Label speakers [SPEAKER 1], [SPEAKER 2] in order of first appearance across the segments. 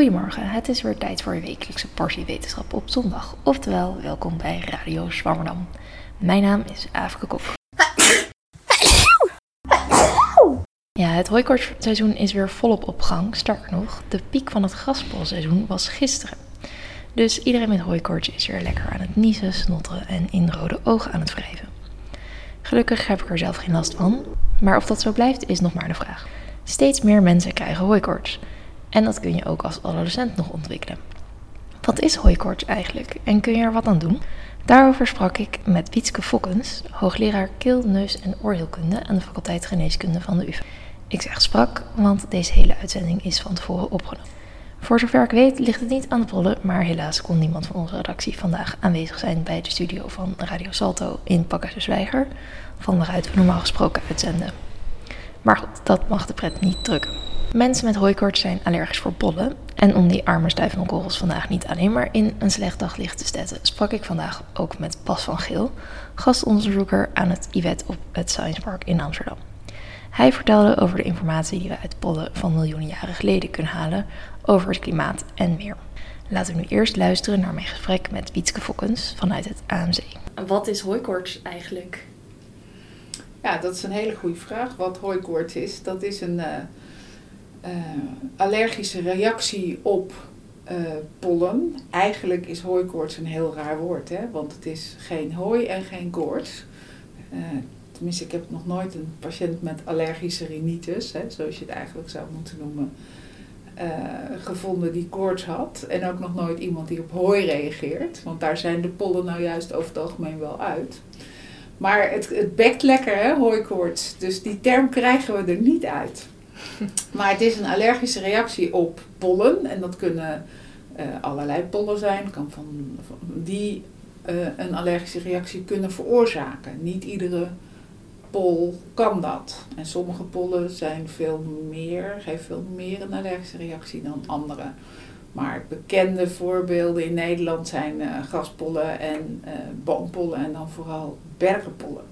[SPEAKER 1] Goedemorgen, het is weer tijd voor je wekelijkse portie wetenschap op zondag. Oftewel, welkom bij Radio Zwammerdam. Mijn naam is Aafke Kok. Ja, het hooikortseizoen is weer volop op gang. Sterker nog, de piek van het graspolseizoen was gisteren. Dus iedereen met hooikorts is weer lekker aan het niezen, snotteren en in rode ogen aan het wrijven. Gelukkig heb ik er zelf geen last van, maar of dat zo blijft is nog maar de vraag. Steeds meer mensen krijgen hooikoorts. En dat kun je ook als adolescent nog ontwikkelen. Wat is hooikoorts eigenlijk en kun je er wat aan doen? Daarover sprak ik met Wietske Fokkens, hoogleraar keel, neus en oorheelkunde aan de faculteit geneeskunde van de UvA. Ik zeg sprak, want deze hele uitzending is van tevoren opgenomen. Voor zover ik weet ligt het niet aan de pollen, maar helaas kon niemand van onze redactie vandaag aanwezig zijn bij de studio van Radio Salto in Pakhuis Zwijger, van waaruit we normaal gesproken uitzenden. Maar goed, dat mag de pret niet drukken. Mensen met hooikoorts zijn allergisch voor pollen. En om die arme stuivenkorrels vandaag niet alleen maar in een slecht daglicht te zetten, sprak ik vandaag ook met Bas van Geel, gastonderzoeker aan het IWET op het Science Park in Amsterdam. Hij vertelde over de informatie die we uit pollen van miljoenen jaren geleden kunnen halen over het klimaat en meer. Laten we nu eerst luisteren naar mijn gesprek met Wietske Fokkens vanuit het AMC. Wat is hooikoorts eigenlijk?
[SPEAKER 2] Ja, dat is een hele goede vraag. Wat hooikoorts is, dat is een uh, uh, allergische reactie op uh, pollen. Eigenlijk is hooikoorts een heel raar woord, hè? want het is geen hooi en geen koorts. tenminste, ik heb nog nooit een patiënt met allergische rhinitis, hè, zoals je het eigenlijk zou moeten noemen, gevonden die koorts had. En ook nog nooit iemand die op hooi reageert, want daar zijn de pollen nou juist over het algemeen wel uit. Maar het, het bekt lekker, hè, hooikoorts. Dus die term krijgen we er niet uit. Maar het is een allergische reactie op pollen. En dat kunnen uh, allerlei pollen zijn. Kan van, die uh, een allergische reactie kunnen veroorzaken. Niet iedere pol kan dat. En sommige pollen zijn veel meer, geven veel meer een allergische reactie dan andere. Maar bekende voorbeelden in Nederland zijn uh, graspollen en boompollen en dan vooral bergenpollen.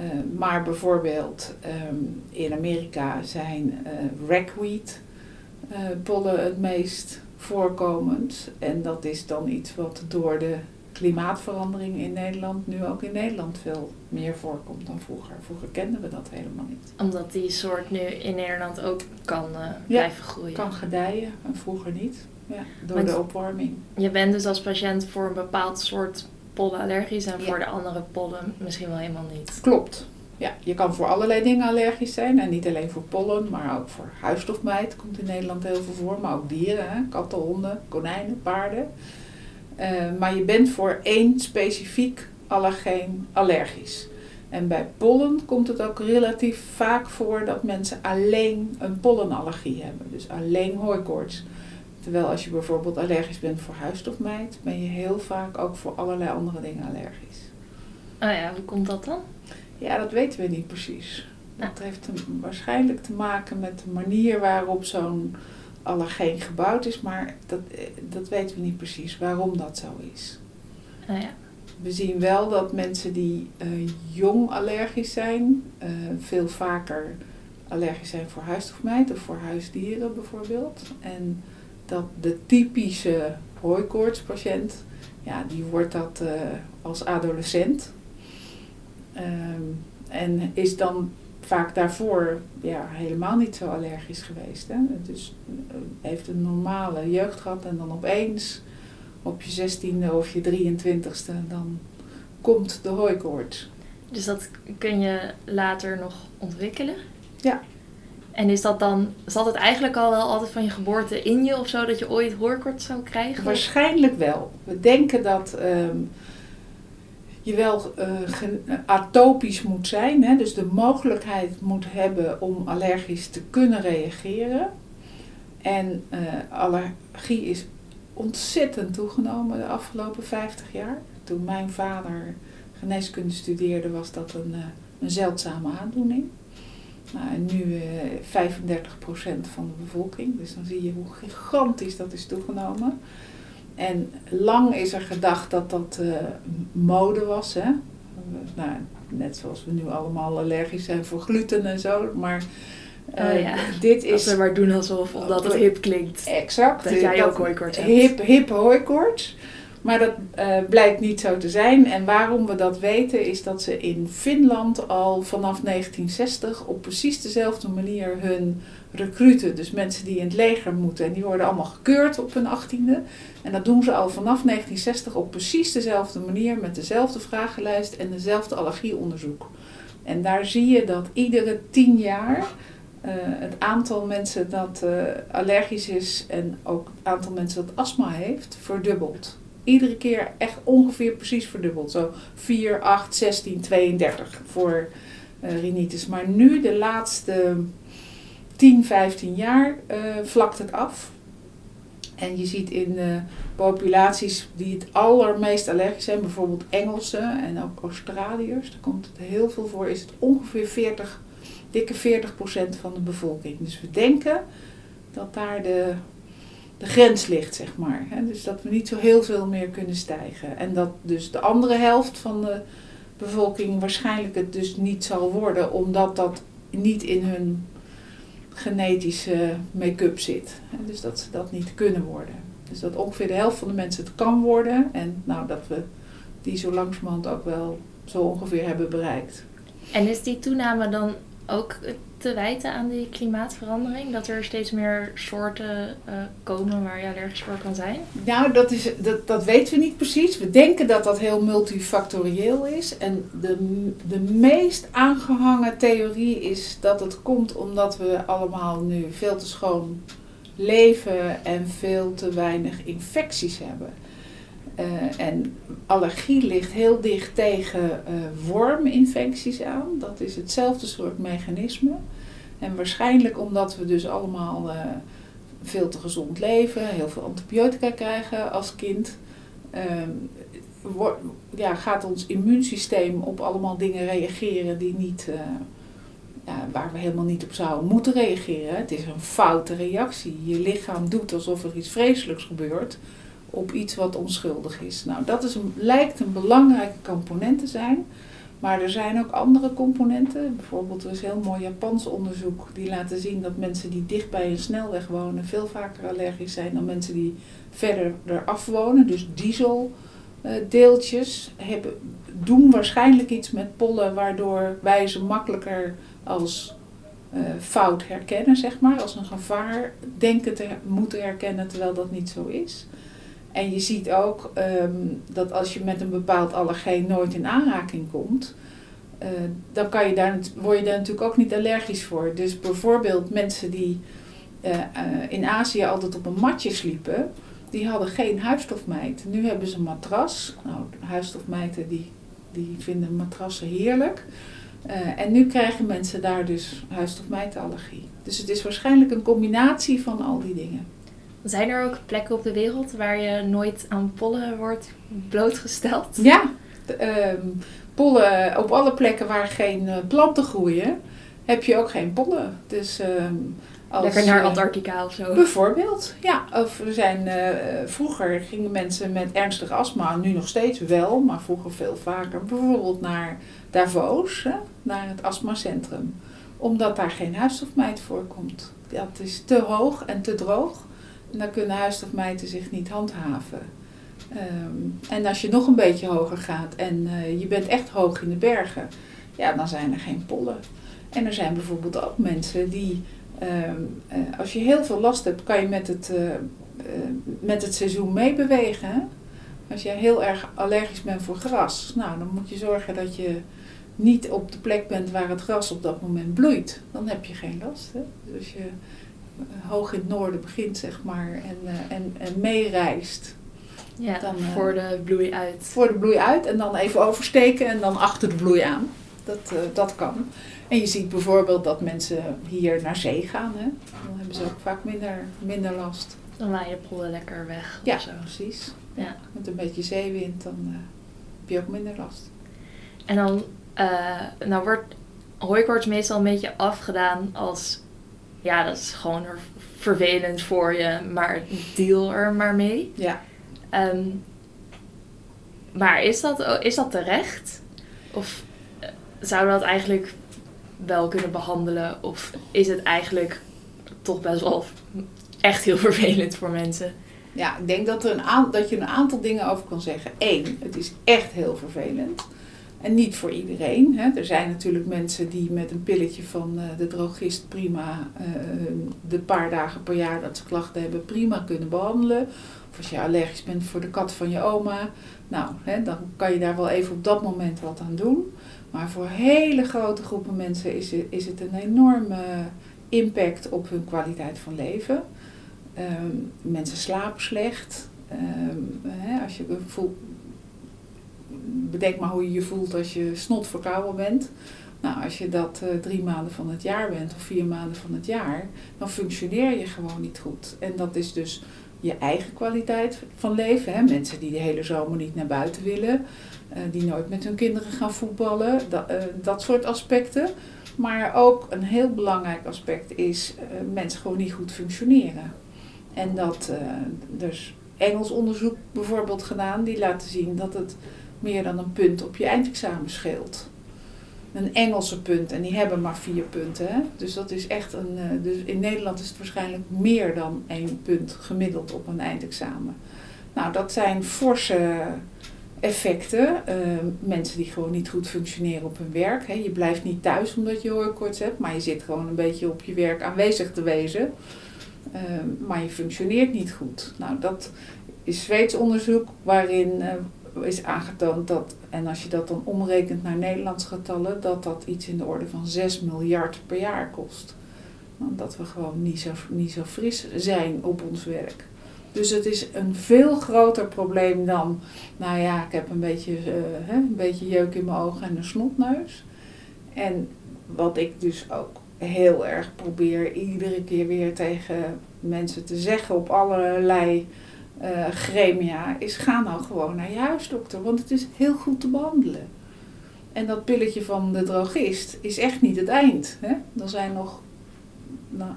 [SPEAKER 2] Uh, maar bijvoorbeeld um, in Amerika zijn ragweed pollen het meest voorkomend. En dat is dan iets wat door de klimaatverandering in Nederland nu ook in Nederland veel meer voorkomt dan vroeger. Vroeger kenden we dat helemaal niet.
[SPEAKER 1] Omdat die soort nu in Nederland ook kan uh, blijven
[SPEAKER 2] ja,
[SPEAKER 1] groeien.
[SPEAKER 2] kan gedijen en vroeger niet. Ja, door Want de opwarming.
[SPEAKER 1] Je bent dus als patiënt voor een bepaald soort pollen allergisch en ja. voor de andere pollen misschien wel helemaal niet.
[SPEAKER 2] Klopt. Ja, je kan voor allerlei dingen allergisch zijn. En niet alleen voor pollen, maar ook voor huisstofmijt. Komt in Nederland heel veel voor. Maar ook dieren, hè? katten, honden, konijnen, paarden. Uh, maar je bent voor één specifiek allergeen allergisch. En bij pollen komt het ook relatief vaak voor dat mensen alleen een pollenallergie hebben. Dus alleen hooikoorts. Terwijl als je bijvoorbeeld allergisch bent voor huisstofmijt, ben je heel vaak ook voor allerlei andere dingen allergisch.
[SPEAKER 1] Oh ja, hoe komt dat dan?
[SPEAKER 2] Ja, dat weten we niet precies. Dat heeft te, waarschijnlijk te maken met de manier waarop zo'n allergeen gebouwd is, maar dat, dat weten we niet precies waarom dat zo is.
[SPEAKER 1] Oh ja.
[SPEAKER 2] We zien wel dat mensen die uh, jong allergisch zijn, uh, veel vaker allergisch zijn voor huisstofmijt of voor huisdieren bijvoorbeeld. En dat de typische hooikoortspatiënt, ja, die wordt dat uh, als adolescent. Um, en is dan vaak daarvoor ja, helemaal niet zo allergisch geweest. Hè? Dus uh, heeft een normale jeugd gehad en dan opeens op je 16e of je 23e dan komt de hooikoorts.
[SPEAKER 1] Dus dat kun je later nog ontwikkelen?
[SPEAKER 2] Ja.
[SPEAKER 1] En is dat dan, zat het eigenlijk al wel altijd van je geboorte in je of zo, dat je ooit hooikoorts zou krijgen?
[SPEAKER 2] Waarschijnlijk wel. We denken dat um, je wel uh, atopisch moet zijn, hè? dus de mogelijkheid moet hebben om allergisch te kunnen reageren. En uh, allergie is ontzettend toegenomen de afgelopen 50 jaar. Toen mijn vader geneeskunde studeerde, was dat een, uh, een zeldzame aandoening. Nou, nu uh, 35% van de bevolking. Dus dan zie je hoe gigantisch dat is toegenomen. En lang is er gedacht dat dat uh, mode was. Hè? Nou, net zoals we nu allemaal allergisch zijn voor gluten en zo. Maar
[SPEAKER 1] Oh
[SPEAKER 2] Eh,
[SPEAKER 1] ja.
[SPEAKER 2] Dit is
[SPEAKER 1] we maar doen alsof omdat het hip klinkt.
[SPEAKER 2] exact.
[SPEAKER 1] Dat
[SPEAKER 2] eh,
[SPEAKER 1] jij ook hooikoorts hebt.
[SPEAKER 2] Hip, hooikoorts. Maar dat eh, blijkt niet zo te zijn. En waarom we dat weten is dat ze in Finland al vanaf 1960 op precies dezelfde manier hun recruten, dus mensen die in het leger moeten, en die worden allemaal gekeurd op hun achttiende. En dat doen ze al vanaf 1960 op precies dezelfde manier met dezelfde vragenlijst en dezelfde allergieonderzoek. En daar zie je dat iedere tien jaar eh, het aantal mensen dat eh, allergisch is en ook het aantal mensen dat astma heeft, verdubbelt. Iedere keer echt ongeveer precies verdubbeld. Zo 4, 8, 16, 32 voor eh, rhinitis. Maar nu, de laatste 10, 15 jaar, eh, vlakt het af. En je ziet in eh, populaties die het allermeest allergisch zijn, bijvoorbeeld Engelsen en ook Australiërs, daar komt het heel veel voor, is het ongeveer 40, dikke 40% van de bevolking. Dus we denken dat daar de, de grens ligt, zeg maar. Dus dat we niet zo heel veel meer kunnen stijgen. En dat dus de andere helft van de bevolking waarschijnlijk het dus niet zal worden, omdat dat niet in hun genetische make-up zit. Dus dat ze dat niet kunnen worden. Dus dat ongeveer de helft van de mensen het kan worden. En nou, dat we die zo langzamerhand ook wel zo ongeveer hebben bereikt.
[SPEAKER 1] En is die toename dan ook te wijten aan die klimaatverandering? Dat er steeds meer soorten eh, komen waar je allergisch voor kan zijn?
[SPEAKER 2] Nou, dat, is, dat, dat weten we niet precies. We denken dat dat heel multifactorieel is. En de, de meest aangehangen theorie is dat het komt omdat we allemaal nu veel te schoon leven en veel te weinig infecties hebben. Eh, en allergie ligt heel dicht tegen eh, worminfecties aan. Dat is hetzelfde soort mechanisme. En waarschijnlijk omdat we dus allemaal eh, veel te gezond leven, heel veel antibiotica krijgen als kind, ehm, ja, gaat ons immuunsysteem op allemaal dingen reageren die niet, eh, ja, waar we helemaal niet op zouden moeten reageren. Het is een foute reactie. Je lichaam doet alsof er iets vreselijks gebeurt op iets wat onschuldig is. Nou, dat is lijkt een belangrijke component te zijn. Maar er zijn ook andere componenten. Bijvoorbeeld, er is heel mooi Japans onderzoek die laten zien dat mensen die dicht bij een snelweg wonen veel vaker allergisch zijn dan mensen die verder eraf wonen. Dus dieseldeeltjes hebben, doen waarschijnlijk iets met pollen waardoor wij ze makkelijker als eh, fout herkennen, zeg maar. Als een gevaar denken te moeten herkennen terwijl dat niet zo is. En je ziet ook ehm, dat als je met een bepaald allergeen nooit in aanraking komt, eh, dan kan je daar, word je daar natuurlijk ook niet allergisch voor. Dus bijvoorbeeld mensen die eh, eh, in Azië altijd op een matje sliepen, die hadden geen huisstofmijt. Nu hebben ze een matras. Nou, huisstofmijten die, die vinden matrassen heerlijk. En nu krijgen mensen daar dus huisstofmijtenallergie. Dus het is waarschijnlijk een combinatie van al die dingen.
[SPEAKER 1] Zijn er ook plekken op de wereld waar je nooit aan pollen wordt blootgesteld?
[SPEAKER 2] Ja, de, ehm, pollen op alle plekken waar geen eh, planten groeien, heb je ook geen pollen. Dus ehm, als,
[SPEAKER 1] Lekker naar Antarctica of zo.
[SPEAKER 2] Bijvoorbeeld, ja. Of er zijn, eh, vroeger gingen mensen met ernstig astma, nu nog steeds wel, maar vroeger veel vaker, bijvoorbeeld naar Davos, hè, naar het astmacentrum. Omdat daar geen huisstofmijt voorkomt. Dat is te hoog en te droog. Dan kunnen huisstofmijten zich niet handhaven. Ehm, en als je nog een beetje hoger gaat en eh, je bent echt hoog in de bergen, ja, dan zijn er geen pollen. En er zijn bijvoorbeeld ook mensen die Ehm, eh, als je heel veel last hebt, kan je met het, eh, met het seizoen meebewegen. Als je heel erg allergisch bent voor gras, nou, dan moet je zorgen dat je niet op de plek bent waar het gras op dat moment bloeit. Dan heb je geen last. Hè? Dus je hoog in het noorden begint, zeg maar, en, eh, en, en meereist
[SPEAKER 1] Ja,
[SPEAKER 2] dan, eh,
[SPEAKER 1] voor de bloei uit.
[SPEAKER 2] voor de bloei uit en dan even oversteken en dan achter de bloei aan. Dat, eh, dat kan. En je ziet bijvoorbeeld dat mensen hier naar zee gaan. Hè? Dan hebben ze ook vaak minder, minder last.
[SPEAKER 1] Dan waaien pollen lekker weg
[SPEAKER 2] Ja,
[SPEAKER 1] of zo.
[SPEAKER 2] precies.
[SPEAKER 1] Ja.
[SPEAKER 2] Met een beetje zeewind, dan heb je ook minder last.
[SPEAKER 1] En dan nou wordt hooikoorts meestal een beetje afgedaan als... Ja, dat is gewoon er vervelend voor je, maar deal er maar mee.
[SPEAKER 2] Ja.
[SPEAKER 1] Ehm, maar is dat, is dat terecht? Of eh, zou dat eigenlijk wel kunnen behandelen? Of is het eigenlijk toch best wel echt heel vervelend voor mensen?
[SPEAKER 2] Ja, ik denk dat, er een dat je een aantal dingen over kan zeggen. Eén, het is echt heel vervelend. En niet voor iedereen. Hè. Er zijn natuurlijk mensen die met een pilletje van uh, de drogist prima uh, de paar dagen per jaar dat ze klachten hebben prima kunnen behandelen. Of als je allergisch bent voor de kat van je oma. Nou, hè, dan kan je daar wel even op dat moment wat aan doen. Maar voor hele grote groepen mensen is het, is het een enorme impact op hun kwaliteit van leven. Um, mensen slapen slecht. Um, hè, als je voelt, bedenk maar hoe je je voelt als je snot verkouden bent. Nou, als je dat uh, drie maanden van het jaar bent of vier maanden van het jaar, dan functioneer je gewoon niet goed. En dat is dus je eigen kwaliteit van leven. Hè? Mensen die de hele zomer niet naar buiten willen, uh, die nooit met hun kinderen gaan voetballen, dat, uh, dat soort aspecten. Maar ook een heel belangrijk aspect is mensen gewoon niet goed functioneren. En dat, is Engels onderzoek bijvoorbeeld gedaan, die laten zien dat het meer dan een punt op je eindexamen scheelt. Een Engelse punt en die hebben maar vier punten. Hè? Dus dat is echt een. Uh, dus in Nederland is het waarschijnlijk meer dan één punt gemiddeld op een eindexamen. Nou, dat zijn forse effecten. Uh, mensen die gewoon niet goed functioneren op hun werk. Hè. Je blijft niet thuis omdat je hooikoorts hebt, maar je zit gewoon een beetje op je werk aanwezig te wezen. Uh, maar je functioneert niet goed. Nou, dat is Zweeds onderzoek waarin is aangetoond dat, en als je dat dan omrekent naar Nederlands getallen, dat dat iets in de orde van 6 miljard per jaar kost. Omdat we gewoon niet zo, niet zo fris zijn op ons werk. Dus het is een veel groter probleem dan, nou ja, ik heb een beetje, uh, hè, een beetje jeuk in mijn ogen en een snotneus. En wat ik dus ook heel erg probeer iedere keer weer tegen mensen te zeggen op allerlei uh, gremia is ga nou gewoon naar je huisdokter, want het is heel goed te behandelen. En dat pilletje van de drogist is echt niet het eind. Hè? Er zijn nog nou,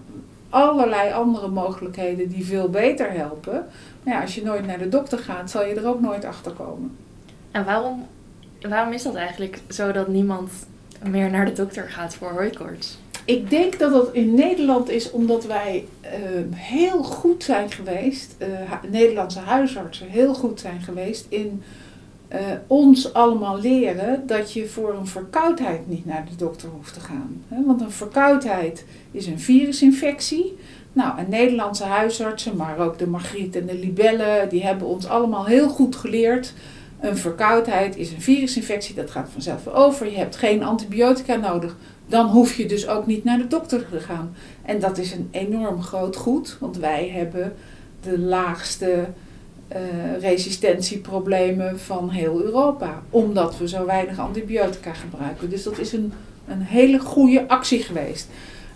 [SPEAKER 2] allerlei andere mogelijkheden die veel beter helpen. Maar ja, als je nooit naar de dokter gaat, zal je er ook nooit achter komen.
[SPEAKER 1] En waarom, waarom is dat eigenlijk zo dat niemand meer naar de dokter gaat voor hooikoorts?
[SPEAKER 2] Ik denk dat dat in Nederland is omdat wij uh, heel goed zijn geweest, uh, Nederlandse huisartsen heel goed zijn geweest in uh, ons allemaal leren dat je voor een verkoudheid niet naar de dokter hoeft te gaan. Want een verkoudheid is een virusinfectie. Nou, en Nederlandse huisartsen, maar ook de Margriet en de Libelle, die hebben ons allemaal heel goed geleerd. Een verkoudheid is een virusinfectie, dat gaat vanzelf over. Je hebt geen antibiotica nodig dan hoef je dus ook niet naar de dokter te gaan. En dat is een enorm groot goed, want wij hebben de laagste uh, resistentieproblemen van heel Europa, omdat we zo weinig antibiotica gebruiken. Dus dat is een, een hele goede actie geweest.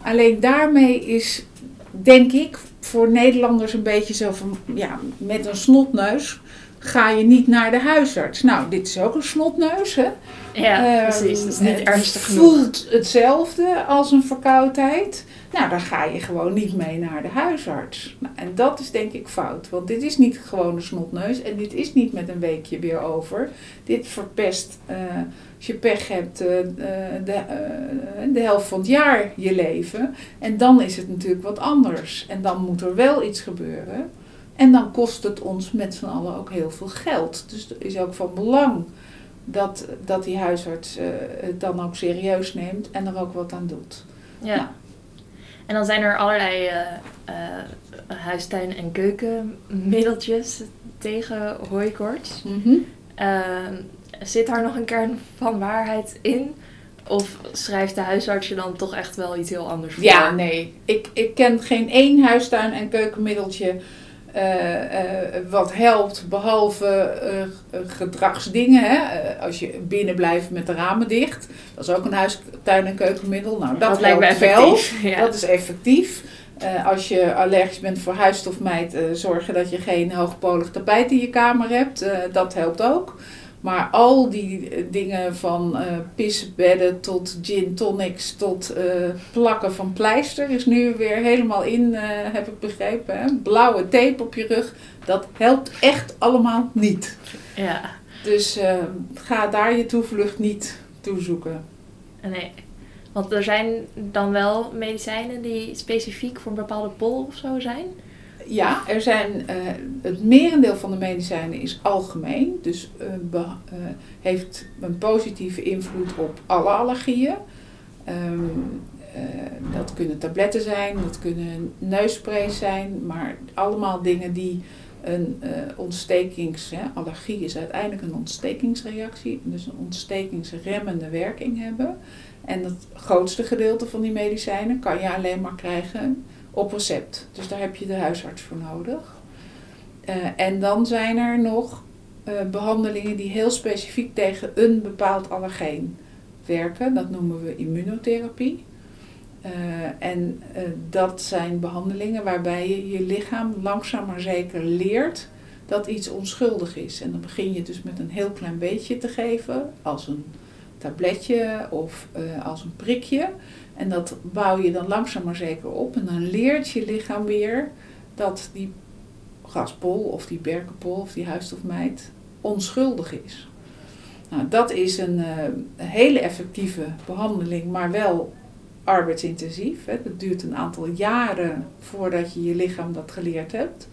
[SPEAKER 2] Alleen daarmee is, denk ik, voor Nederlanders een beetje zo van, ja, met een snotneus ga je niet naar de huisarts. Nou, dit is ook een snotneus, hè?
[SPEAKER 1] Ja, uh, precies. Dat is niet
[SPEAKER 2] het
[SPEAKER 1] ernstig
[SPEAKER 2] genoeg. voelt hetzelfde als een verkoudheid. Nou, dan ga je gewoon niet mee naar de huisarts. Nou, en dat is denk ik fout. Want dit is niet gewoon een snotneus. En dit is niet met een weekje weer over. Dit verpest, uh, als je pech hebt, uh, de, de helft van het jaar je leven. En dan is het natuurlijk wat anders. En dan moet er wel iets gebeuren. En dan kost het ons met z'n allen ook heel veel geld. Dus het is ook van belang dat, dat die huisarts uh, het dan ook serieus neemt en er ook wat aan doet.
[SPEAKER 1] Ja. Nou. En dan zijn er allerlei uh, uh, huistuin- en keukenmiddeltjes tegen hooikoorts. Mm -hmm. zit daar nog een kern van waarheid in? Of schrijft de huisarts je dan toch echt wel iets heel anders voor?
[SPEAKER 2] Ja, nee. Ik, ik ken geen één huistuin- en keukenmiddeltje wat helpt, behalve uh, gedragsdingen. Hè? als je binnen blijft met de ramen dicht. Dat is ook een huistuin- en keukenmiddel. Nou, dat, dat lijkt me effectief. Wel. Ja. Dat is effectief. als je allergisch bent voor huisstofmijt, zorgen dat je geen hoogpolig tapijt in je kamer hebt. dat helpt ook. Maar al die eh, dingen van uh, pisbedden tot gin tonics tot uh, plakken van pleister is nu weer helemaal in, uh, heb ik begrepen. Hè? Blauwe tape op je rug, dat helpt echt allemaal niet.
[SPEAKER 1] Ja.
[SPEAKER 2] Dus ga daar je toevlucht niet toe zoeken.
[SPEAKER 1] Nee. Want er zijn dan wel medicijnen die specifiek voor een bepaalde pol of zo zijn?
[SPEAKER 2] Ja, er zijn, uh, het merendeel van de medicijnen is algemeen. Dus uh, heeft een positieve invloed op alle allergieën. Um, dat kunnen tabletten zijn, dat kunnen neussprays zijn, maar allemaal dingen die een ontstekings... Hè, allergie is uiteindelijk een ontstekingsreactie, dus een ontstekingsremmende werking hebben. En het grootste gedeelte van die medicijnen kan je alleen maar krijgen op recept. Dus daar heb je de huisarts voor nodig. Uh, en dan zijn er nog uh, behandelingen die heel specifiek tegen een bepaald allergeen werken. Dat noemen we immunotherapie. Uh, en dat zijn behandelingen waarbij je je lichaam langzaam maar zeker leert dat iets onschuldig is. En dan begin je dus met een heel klein beetje te geven, als een tabletje of als een prikje. En dat bouw je dan langzaam maar zeker op. En dan leert je lichaam weer dat die graspol of die berkenpol of die huisstofmijt onschuldig is. Nou, dat is een, uh, hele effectieve behandeling, maar wel arbeidsintensief. Hè. Het duurt een aantal jaren voordat je je lichaam dat geleerd hebt.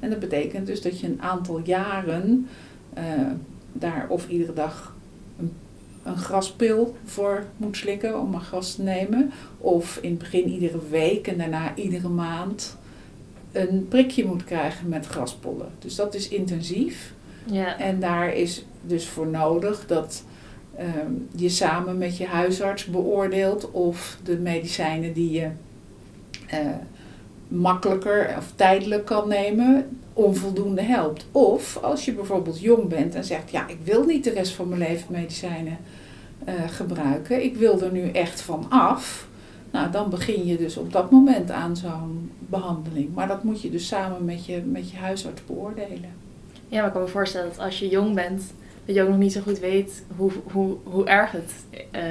[SPEAKER 2] En dat betekent dus dat je een aantal jaren uh, daar of iedere dag een graspil voor moet slikken om een gras te nemen. Of in het begin iedere week en daarna iedere maand een prikje moet krijgen met graspollen. Dus dat is intensief. Ja. En daar is dus voor nodig dat um, je samen met je huisarts beoordeelt of de medicijnen die je uh, makkelijker of tijdelijk kan nemen, onvoldoende helpt. Of als je bijvoorbeeld jong bent en zegt, ja, ik wil niet de rest van mijn leven medicijnen uh, gebruiken, ik wil er nu echt van af. Nou, dan begin je dus op dat moment aan zo'n behandeling. Maar dat moet je dus samen met je, met je huisarts beoordelen.
[SPEAKER 1] Ja, maar ik kan me voorstellen dat als je jong bent, dat je ook nog niet zo goed weet hoe, hoe, hoe erg het uh,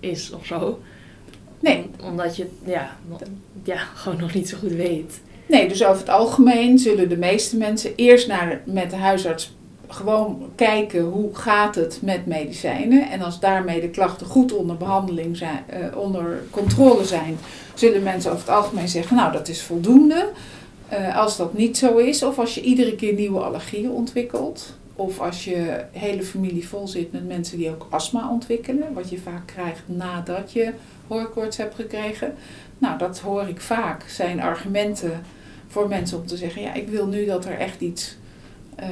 [SPEAKER 1] is of zo.
[SPEAKER 2] Nee.
[SPEAKER 1] omdat je ja, ja, gewoon nog niet zo goed weet.
[SPEAKER 2] Nee, dus over het algemeen zullen de meeste mensen eerst naar, met de huisarts gewoon kijken hoe gaat het met medicijnen. En als daarmee de klachten goed onder behandeling zijn, uh, onder controle zijn, zullen mensen over het algemeen zeggen, nou dat is voldoende. Uh, als dat niet zo is, of als je iedere keer nieuwe allergieën ontwikkelt, of als je hele familie vol zit met mensen die ook astma ontwikkelen, wat je vaak krijgt nadat je hooikoorts hebt gekregen. Nou, dat hoor ik vaak, zijn argumenten voor mensen om te zeggen, ja, ik wil nu dat er echt iets uh,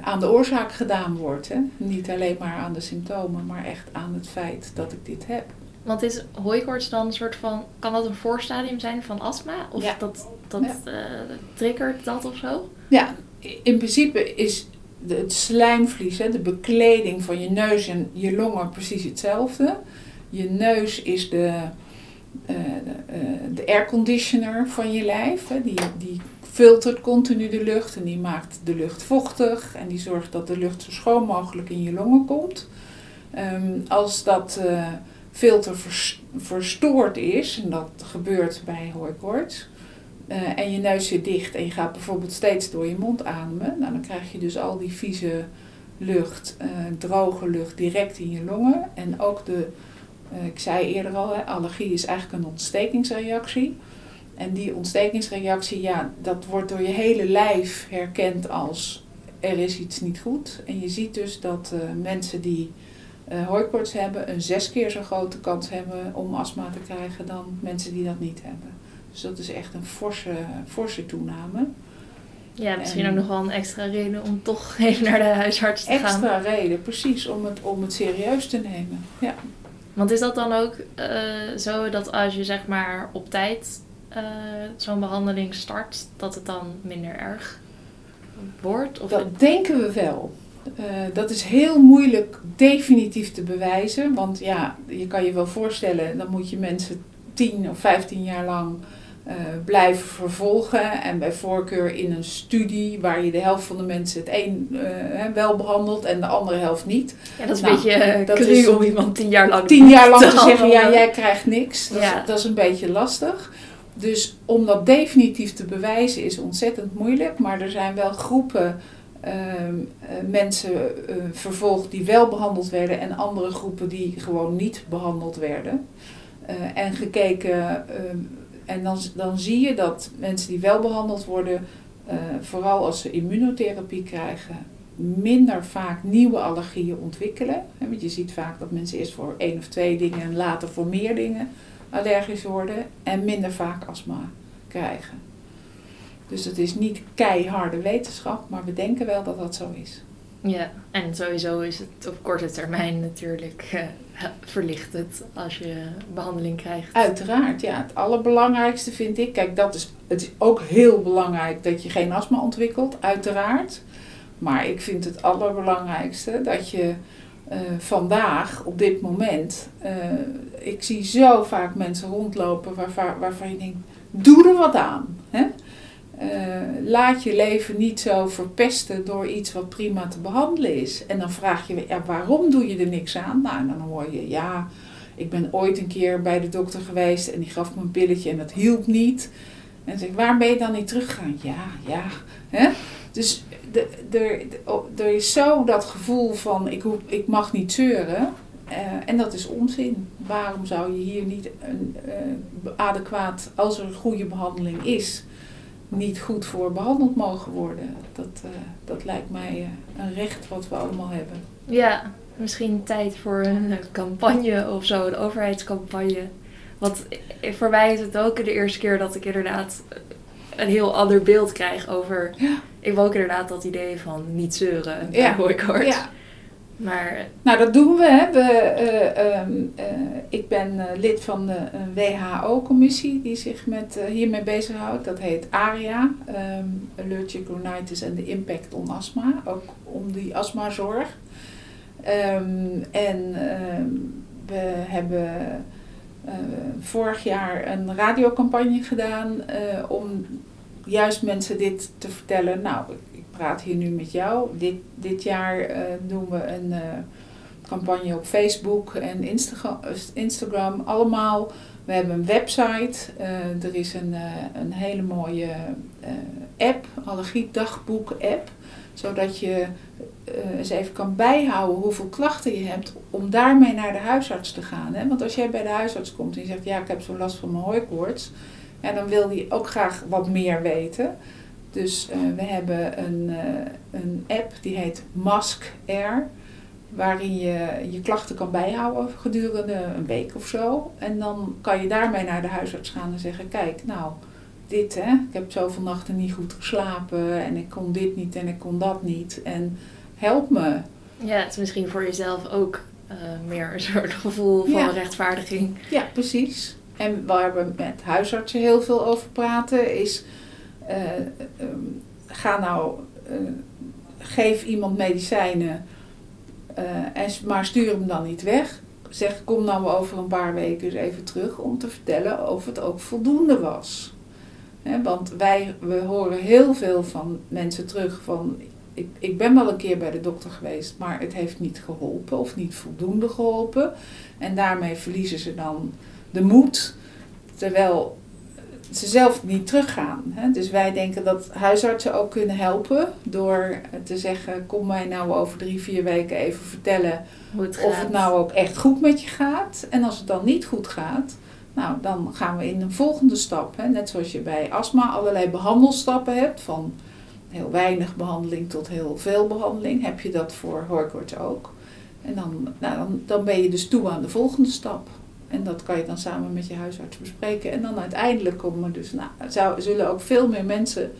[SPEAKER 2] aan de oorzaak gedaan wordt. Hè? Niet alleen maar aan de symptomen, maar echt aan het feit dat ik dit heb.
[SPEAKER 1] Want is hooikoorts dan een soort van, kan dat een voorstadium zijn van astma? Of ja. dat, dat ja. uh, triggert dat of zo?
[SPEAKER 2] Ja, in principe is het slijmvlies, hè, de bekleding van je neus en je longen precies hetzelfde. Je neus is de, uh, de, de airconditioner van je lijf. Hè, die, die filtert continu de lucht en die maakt de lucht vochtig en die zorgt dat de lucht zo schoon mogelijk in je longen komt. Um, als dat uh, filter vers verstoord is, en dat gebeurt bij hooikoorts, uh, en je neus zit dicht en je gaat bijvoorbeeld steeds door je mond ademen, nou, dan krijg je dus al die vieze lucht, uh, droge lucht direct in je longen. En ook de, ik zei eerder al, allergie is eigenlijk een ontstekingsreactie. En die ontstekingsreactie, ja, dat wordt door je hele lijf herkend als er is iets niet goed. En je ziet dus dat uh, mensen die uh, hooikoorts hebben een zes keer zo grote kans hebben om astma te krijgen dan mensen die dat niet hebben. Dus dat is echt een forse, forse toename.
[SPEAKER 1] Ja, misschien en, ook nog wel een extra reden om toch even naar de huisarts te
[SPEAKER 2] extra
[SPEAKER 1] gaan.
[SPEAKER 2] Extra reden, precies, om het, om het serieus te nemen. Ja.
[SPEAKER 1] Want is dat dan ook uh, zo dat als je zeg maar op tijd zo'n behandeling start, dat het dan minder erg wordt? Of
[SPEAKER 2] dat denken we wel. Uh, dat is heel moeilijk definitief te bewijzen. Want ja, je kan je wel voorstellen, dan moet je mensen 10 of 15 jaar lang uh, blijven vervolgen. En bij voorkeur in een studie waar je de helft van de mensen het een uh, wel behandelt en de andere helft niet.
[SPEAKER 1] Ja, dat is nou, een beetje dat cru is, om iemand tien jaar lang
[SPEAKER 2] tien jaar lang te, te zeggen, ja, jij krijgt niks. Dat, ja. is, dat is een beetje lastig. Dus om dat definitief te bewijzen is ontzettend moeilijk. Maar er zijn wel groepen ehm, eh, mensen eh, vervolgd die wel behandeld werden en andere groepen die gewoon niet behandeld werden. Eh, en gekeken, ehm, en dan, dan zie je dat mensen die wel behandeld worden, vooral als ze immunotherapie krijgen, minder vaak nieuwe allergieën ontwikkelen. Want je ziet vaak dat mensen eerst voor één of twee dingen en later voor meer dingen allergisch worden en minder vaak astma krijgen. Dus het is niet keiharde wetenschap, maar we denken wel dat dat zo is.
[SPEAKER 1] Ja, en sowieso is het op korte termijn natuurlijk eh, verlicht het als je behandeling krijgt.
[SPEAKER 2] Uiteraard, ja. Het allerbelangrijkste vind ik, kijk, dat is, het is ook heel belangrijk dat je geen astma ontwikkelt, uiteraard. Maar ik vind het allerbelangrijkste dat je eh, vandaag, op dit moment, eh, ik zie zo vaak mensen rondlopen waarvan, je denkt, doe er wat aan. Hè? Eh, laat je leven niet zo verpesten door iets wat prima te behandelen is. En dan vraag je, ja, waarom doe je er niks aan? Nou, en dan hoor je, ja, ik ben ooit een keer bij de dokter geweest en die gaf me een pilletje en dat hielp niet. En zeg ik, waarom ben je dan niet teruggegaan? Ja, ja. Hè? Dus oh, er is zo dat gevoel van, ik, ik mag niet zeuren. Eh, en dat is onzin. Waarom zou je hier niet een, eh, adequaat, als er een goede behandeling is, niet goed voor behandeld mogen worden? Dat, eh, dat lijkt mij een recht wat we allemaal hebben.
[SPEAKER 1] Ja, misschien tijd voor een campagne of zo, een overheidscampagne. Want voor mij is het ook de eerste keer dat ik inderdaad een heel ander beeld krijg over...
[SPEAKER 2] Ja.
[SPEAKER 1] Ik heb ook inderdaad dat idee van niet zeuren bij
[SPEAKER 2] Ja.
[SPEAKER 1] hooikoorts.
[SPEAKER 2] Ja,
[SPEAKER 1] Maar
[SPEAKER 2] Nou, dat doen we. Hè. we eh, ehm, eh, ik ben eh, lid van de een WHO-commissie die zich met, hiermee bezighoudt. Dat heet ARIA, ehm, Allergic Rhinitis and the Impact on Asthma. Ook om die astmazorg. Ehm, en we hebben vorig jaar een radiocampagne gedaan eh, om juist mensen dit te vertellen. Nou, ik, praat hier nu met jou. Dit, dit jaar eh, doen we een eh, campagne op Facebook en Instagram, Instagram. Allemaal. We hebben een website. Eh, er is een, eh, een hele mooie eh, app, allergiedagboek app. Zodat je eh, eens even kan bijhouden hoeveel klachten je hebt. Om daarmee naar de huisarts te gaan. Hè? Want als jij bij de huisarts komt en je zegt ja ik heb zo'n last van mijn hooikoorts. Ja, dan wil die ook graag wat meer weten. Dus eh, we hebben een, eh, een app die heet Mask Air. Waarin je je klachten kan bijhouden gedurende een week of zo. En dan kan je daarmee naar de huisarts gaan en zeggen: Kijk, nou, dit hè, ik heb zoveel nachten niet goed geslapen. En ik kon dit niet en ik kon dat niet. En help me.
[SPEAKER 1] ja, het is misschien voor jezelf ook eh, meer een soort gevoel van
[SPEAKER 2] Ja.
[SPEAKER 1] rechtvaardiging.
[SPEAKER 2] Ja, precies. En waar we met huisartsen heel veel over praten is, eh, ehm, ga nou, eh, geef iemand medicijnen, en, maar stuur hem dan niet weg. Zeg, kom nou over een paar weken eens even terug om te vertellen of het ook voldoende was. Want wij, we horen heel veel van mensen terug van, ik, ik ben wel een keer bij de dokter geweest, maar het heeft niet geholpen of niet voldoende geholpen. En daarmee verliezen ze dan de moed, terwijl ze zelf niet teruggaan. Hè? Dus wij denken dat huisartsen ook kunnen helpen door te zeggen: kom mij nou over drie, vier weken even vertellen
[SPEAKER 1] het
[SPEAKER 2] of het nou ook echt goed met je gaat. En als het dan niet goed gaat, nou dan gaan we in een volgende stap. Hè? Net zoals je bij astma allerlei behandelstappen hebt, van heel weinig behandeling tot heel veel behandeling, heb je dat voor hooikoorts ook. En dan, nou, dan, ben je dus toe aan de volgende stap. En dat kan je dan samen met je huisarts bespreken. En dan uiteindelijk komen dus, nou, zullen ook veel meer mensen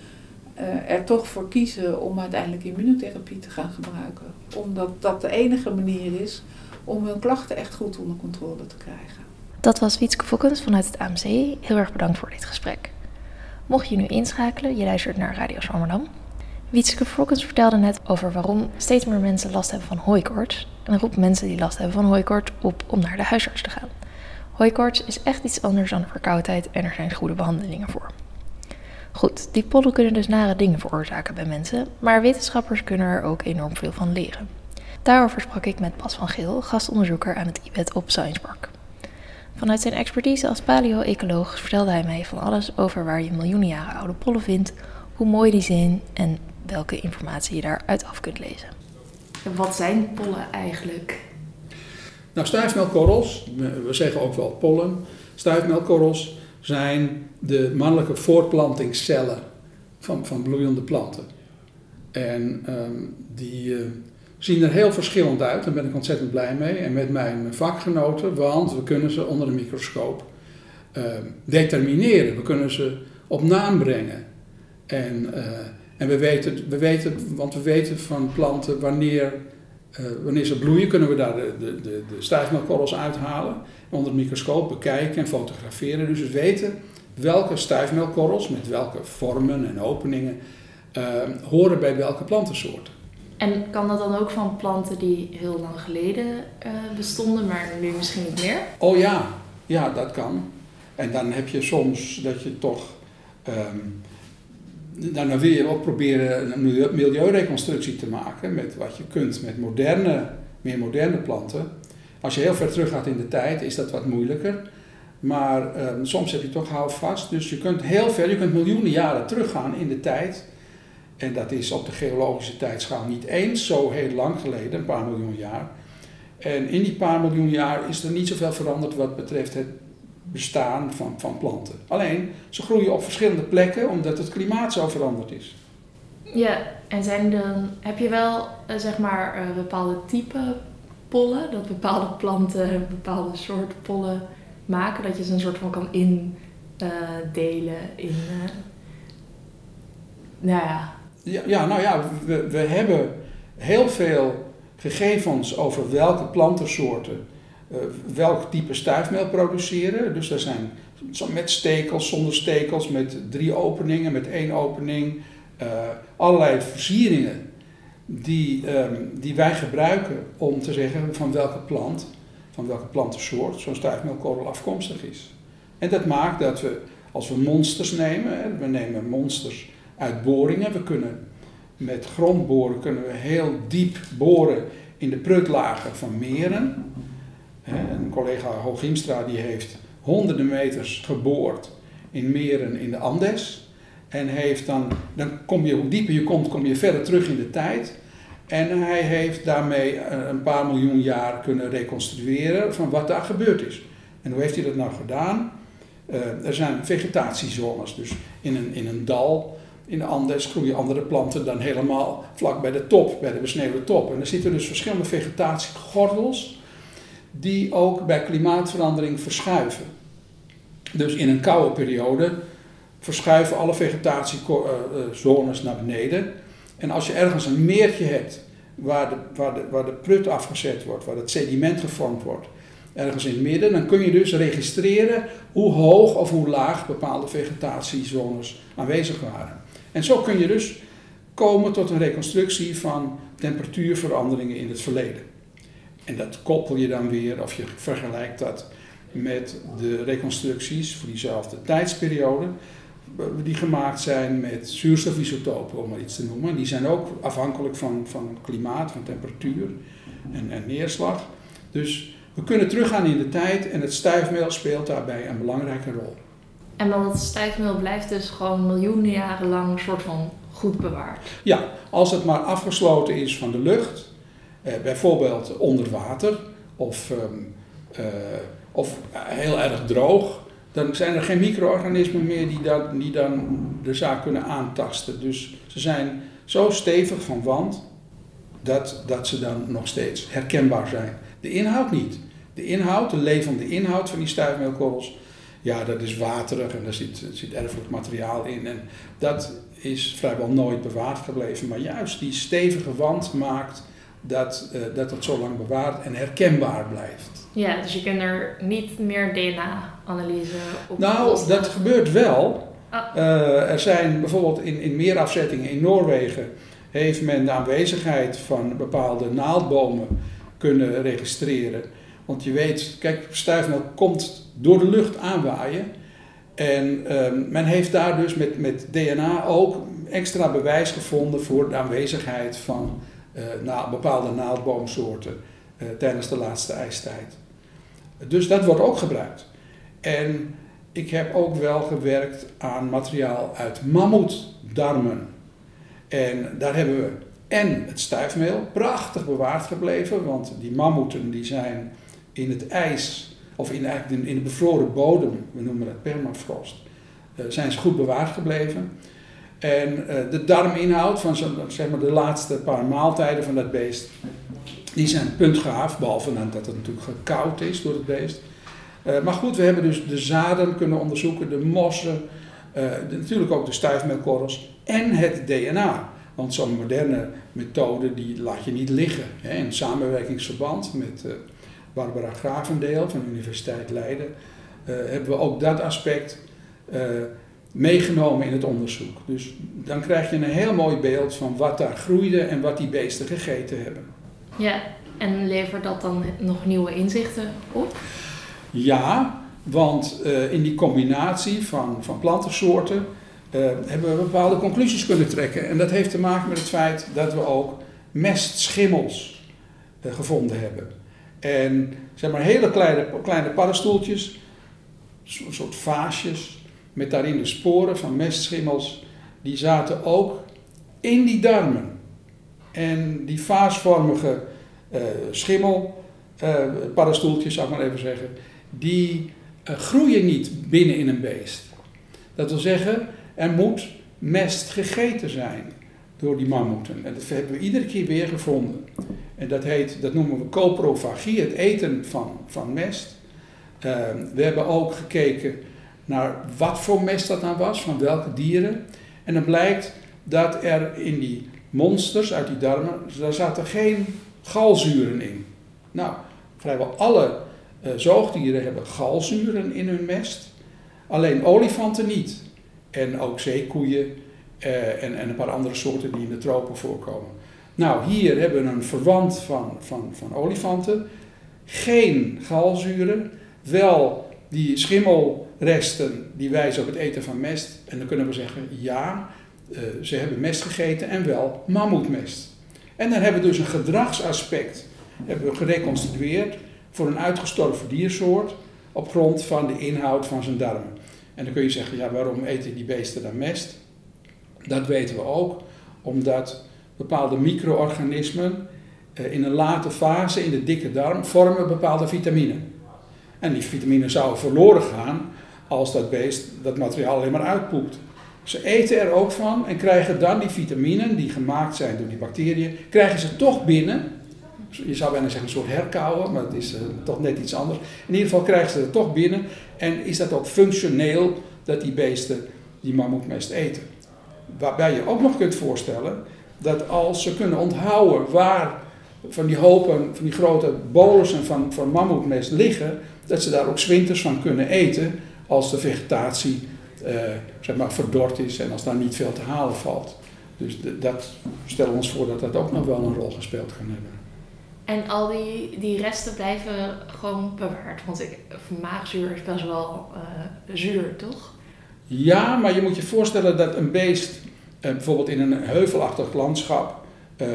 [SPEAKER 2] eh, er toch voor kiezen om uiteindelijk immunotherapie te gaan gebruiken. Omdat dat de enige manier is om hun klachten echt goed onder controle te krijgen.
[SPEAKER 1] Dat was Wietske Fokkens vanuit het AMC. Heel erg bedankt voor dit gesprek. Mocht je nu inschakelen, je luistert naar Radio Zwammerdam. Wietske Fokkens vertelde net over waarom steeds meer mensen last hebben van hooikoorts. En roept mensen die last hebben van hooikoorts op om naar de huisarts te gaan. Hooikoorts is echt iets anders dan verkoudheid en er zijn goede behandelingen voor. Goed, die pollen kunnen dus nare dingen veroorzaken bij mensen, maar wetenschappers kunnen er ook enorm veel van leren. Daarover sprak ik met Bas van Geel, gastonderzoeker aan het IBET op Science Park. Vanuit zijn expertise als paleo-ecoloog vertelde hij mij van alles over waar je miljoenen jaren oude pollen vindt, hoe mooi die zijn en welke informatie je daaruit af kunt lezen. Wat zijn pollen eigenlijk?
[SPEAKER 3] Nou, stuifmelkorrels, we zeggen ook wel pollen. Stuifmelkorrels zijn de mannelijke voortplantingscellen van, van bloeiende planten. En ehm, die eh, zien er heel verschillend uit, daar ben ik ontzettend blij mee. En met mijn vakgenoten, want we kunnen ze onder de microscoop ehm, determineren. We kunnen ze op naam brengen. En, uh, en we, weten, we weten, want we weten van planten wanneer, uh, wanneer ze bloeien, kunnen we daar de, de, de, de uithalen. Onder de microscoop bekijken en fotograferen. Dus we weten welke stuifmelkorrels met welke vormen en openingen uh, horen bij welke plantensoorten.
[SPEAKER 1] En kan dat dan ook van planten die heel lang geleden uh, bestonden, maar nu misschien niet meer?
[SPEAKER 3] Oh ja, ja, dat kan. En dan heb je soms dat je toch. Um, dan wil je ook proberen een milieureconstructie te maken met wat je kunt met moderne, meer moderne planten. Als je heel ver terug gaat in de tijd, is dat wat moeilijker. Maar um, soms heb je toch houvast. Dus je kunt heel ver, je kunt miljoenen jaren teruggaan in de tijd. En dat is op de geologische tijdschaal niet eens zo heel lang geleden, een paar miljoen jaar. En in die paar miljoen jaar is er niet zoveel veranderd wat betreft het bestaan van, van planten. Alleen, ze groeien op verschillende plekken omdat het klimaat zo veranderd is.
[SPEAKER 1] Ja, en zijn dan, heb je wel uh, zeg maar uh, bepaalde type pollen, dat bepaalde planten een bepaalde soort pollen maken, dat je ze een soort van kan indelen uh, in, nou ja.
[SPEAKER 3] ja. Ja, nou ja, we, we hebben heel veel gegevens over welke plantensoorten welk type stuifmeel produceren. Dus er zijn met stekels, zonder stekels, met drie openingen, met één opening, uh, allerlei versieringen die, um, die wij gebruiken om te zeggen van welke plant, van welke plantensoort zo'n stuifmeelkorrel afkomstig is. En dat maakt dat we, als we monsters nemen, we nemen monsters uit boringen, we kunnen met grondboren kunnen we heel diep boren in de prutlagen van meren. Een collega Hoogimstra die heeft honderden meters geboord in meren in de Andes. En heeft dan, dan kom je, hoe dieper je komt, kom je verder terug in de tijd. En hij heeft daarmee eh, een paar miljoen jaar kunnen reconstrueren van wat daar gebeurd is. En hoe heeft hij dat nou gedaan? Uh, er zijn vegetatiezones, dus in een, in een dal in de Andes groeien andere planten dan helemaal vlak bij de top, bij de besneeuwde top. En er zitten dus verschillende vegetatiegordels die ook bij klimaatverandering verschuiven. Dus in een koude periode verschuiven alle vegetatiezones naar beneden. En als je ergens een meertje hebt waar de, waar, de, waar de prut afgezet wordt, waar het sediment gevormd wordt, ergens in het midden, dan kun je dus registreren hoe hoog of hoe laag bepaalde vegetatiezones aanwezig waren. En zo kun je dus komen tot een reconstructie van temperatuurveranderingen in het verleden. En dat koppel je dan weer, of je vergelijkt dat met de reconstructies voor diezelfde tijdsperiode, die gemaakt zijn met zuurstofisotopen, om maar iets te noemen. Die zijn ook afhankelijk van, van klimaat, van temperatuur en, en neerslag. Dus we kunnen teruggaan in de tijd en het stuifmeel speelt daarbij een belangrijke rol.
[SPEAKER 1] En dan dat stijfmeel blijft dus gewoon miljoenen jaren lang een soort van goed bewaard.
[SPEAKER 3] Ja, als het maar afgesloten is van de lucht, eh, bijvoorbeeld onder water of, um, uh, of heel erg droog, dan zijn er geen micro-organismen meer die, dat, die dan de zaak kunnen aantasten. Dus ze zijn zo stevig van wand dat, dat ze dan nog steeds herkenbaar zijn. De inhoud niet. De inhoud, de levende inhoud van die stuifmeelkorrels, ja, dat is waterig en daar zit, zit erfelijk materiaal in. En dat is vrijwel nooit bewaard gebleven. Maar juist die stevige wand maakt dat, uh, dat het zo lang bewaard en herkenbaar blijft.
[SPEAKER 1] Ja, dus je kunt er niet meer DNA-analyse op
[SPEAKER 3] Nou, dat gebeurt wel. Ah. Uh, er zijn bijvoorbeeld in, in meerafzettingen in Noorwegen heeft men de aanwezigheid van bepaalde naaldbomen kunnen registreren. Want je weet, kijk, stuifmeel komt door de lucht aanwaaien. En um, men heeft daar dus met, met DNA ook extra bewijs gevonden voor de aanwezigheid van na, bepaalde naaldboomsoorten uh, tijdens de laatste ijstijd. Dus dat wordt ook gebruikt. En ik heb ook wel gewerkt aan materiaal uit mammoetdarmen. En daar hebben we en het stuifmeel, prachtig bewaard gebleven, want die mammoeten die zijn in het ijs, of in, in de bevroren bodem, we noemen dat permafrost, uh, zijn ze goed bewaard gebleven. En uh, de darminhoud van zeg maar de laatste paar maaltijden van dat beest, die zijn puntgaaf, behalve dat het natuurlijk gekoud is door het beest. Uh, maar goed, we hebben dus de zaden kunnen onderzoeken, de mossen, de, natuurlijk ook de stuifmeelkorrels en het DNA. Want zo'n moderne methode die laat je niet liggen. Hè. In samenwerkingsverband met Barbara Gravendeel van de Universiteit Leiden hebben we ook dat aspect meegenomen in het onderzoek. Dus dan krijg je een heel mooi beeld van wat daar groeide en wat die beesten gegeten hebben.
[SPEAKER 1] Ja, en levert dat dan nog nieuwe inzichten op?
[SPEAKER 3] Ja, want in die combinatie van, van plantensoorten uh, hebben we bepaalde conclusies kunnen trekken. En dat heeft te maken met het feit dat we ook mestschimmels uh, gevonden hebben. En zeg maar hele kleine, kleine paddenstoeltjes, een soort vaasjes, met daarin de sporen van mestschimmels, die zaten ook in die darmen. En die vaasvormige uh, schimmel, paddenstoeltjes zou ik maar even zeggen, die groeien niet binnen in een beest. Dat wil zeggen, er moet mest gegeten zijn door die mammoeten. En dat hebben we iedere keer weer gevonden. En dat, heet, dat noemen we coprofagie, het eten van, van mest. Uh, we hebben ook gekeken naar wat voor mest dat nou was, van welke dieren. En dan blijkt dat er in die monsters uit die darmen, daar zaten geen galzuren in. Nou, vrijwel alle uh, zoogdieren hebben galzuren in hun mest, alleen olifanten niet. En ook zeekoeien uh, en, en een paar andere soorten die in de tropen voorkomen. Nou, hier hebben we een verwant van, van, van olifanten. Geen galzuren, wel die schimmelresten die wijzen op het eten van mest. En dan kunnen we zeggen, ja, uh, ze hebben mest gegeten en wel mammoetmest. En dan hebben we dus een gedragsaspect hebben we gereconstrueerd voor een uitgestorven diersoort op grond van de inhoud van zijn darmen. En dan kun je zeggen, ja, waarom eten die beesten dan mest? Dat weten we ook, omdat bepaalde micro-organismen eh, in een late fase in de dikke darm vormen bepaalde vitamine. En die vitamine zouden verloren gaan als dat beest dat materiaal alleen maar uitpoept. Ze eten er ook van en krijgen dan die vitaminen die gemaakt zijn door die bacteriën, krijgen ze toch binnen. Je zou bijna zeggen een soort herkauwen, maar het is uh, toch net iets anders. In ieder geval krijgen ze het toch binnen en is dat ook functioneel dat die beesten die mammoetmest eten. Waarbij je ook nog kunt voorstellen dat als ze kunnen onthouden waar van die hopen, van die grote bolussen van, van mammoetmest liggen, dat ze daar ook zwinters van kunnen eten als de vegetatie uh, zeg maar verdord is en als daar niet veel te halen valt. Dus dat stellen we ons voor dat dat ook nog wel een rol gespeeld kan hebben.
[SPEAKER 1] En al die, die resten blijven gewoon bewaard. Want ik, maagzuur is best wel uh, zuur, toch?
[SPEAKER 3] Ja, maar je moet je voorstellen dat een beest, uh, bijvoorbeeld in een heuvelachtig landschap, uh,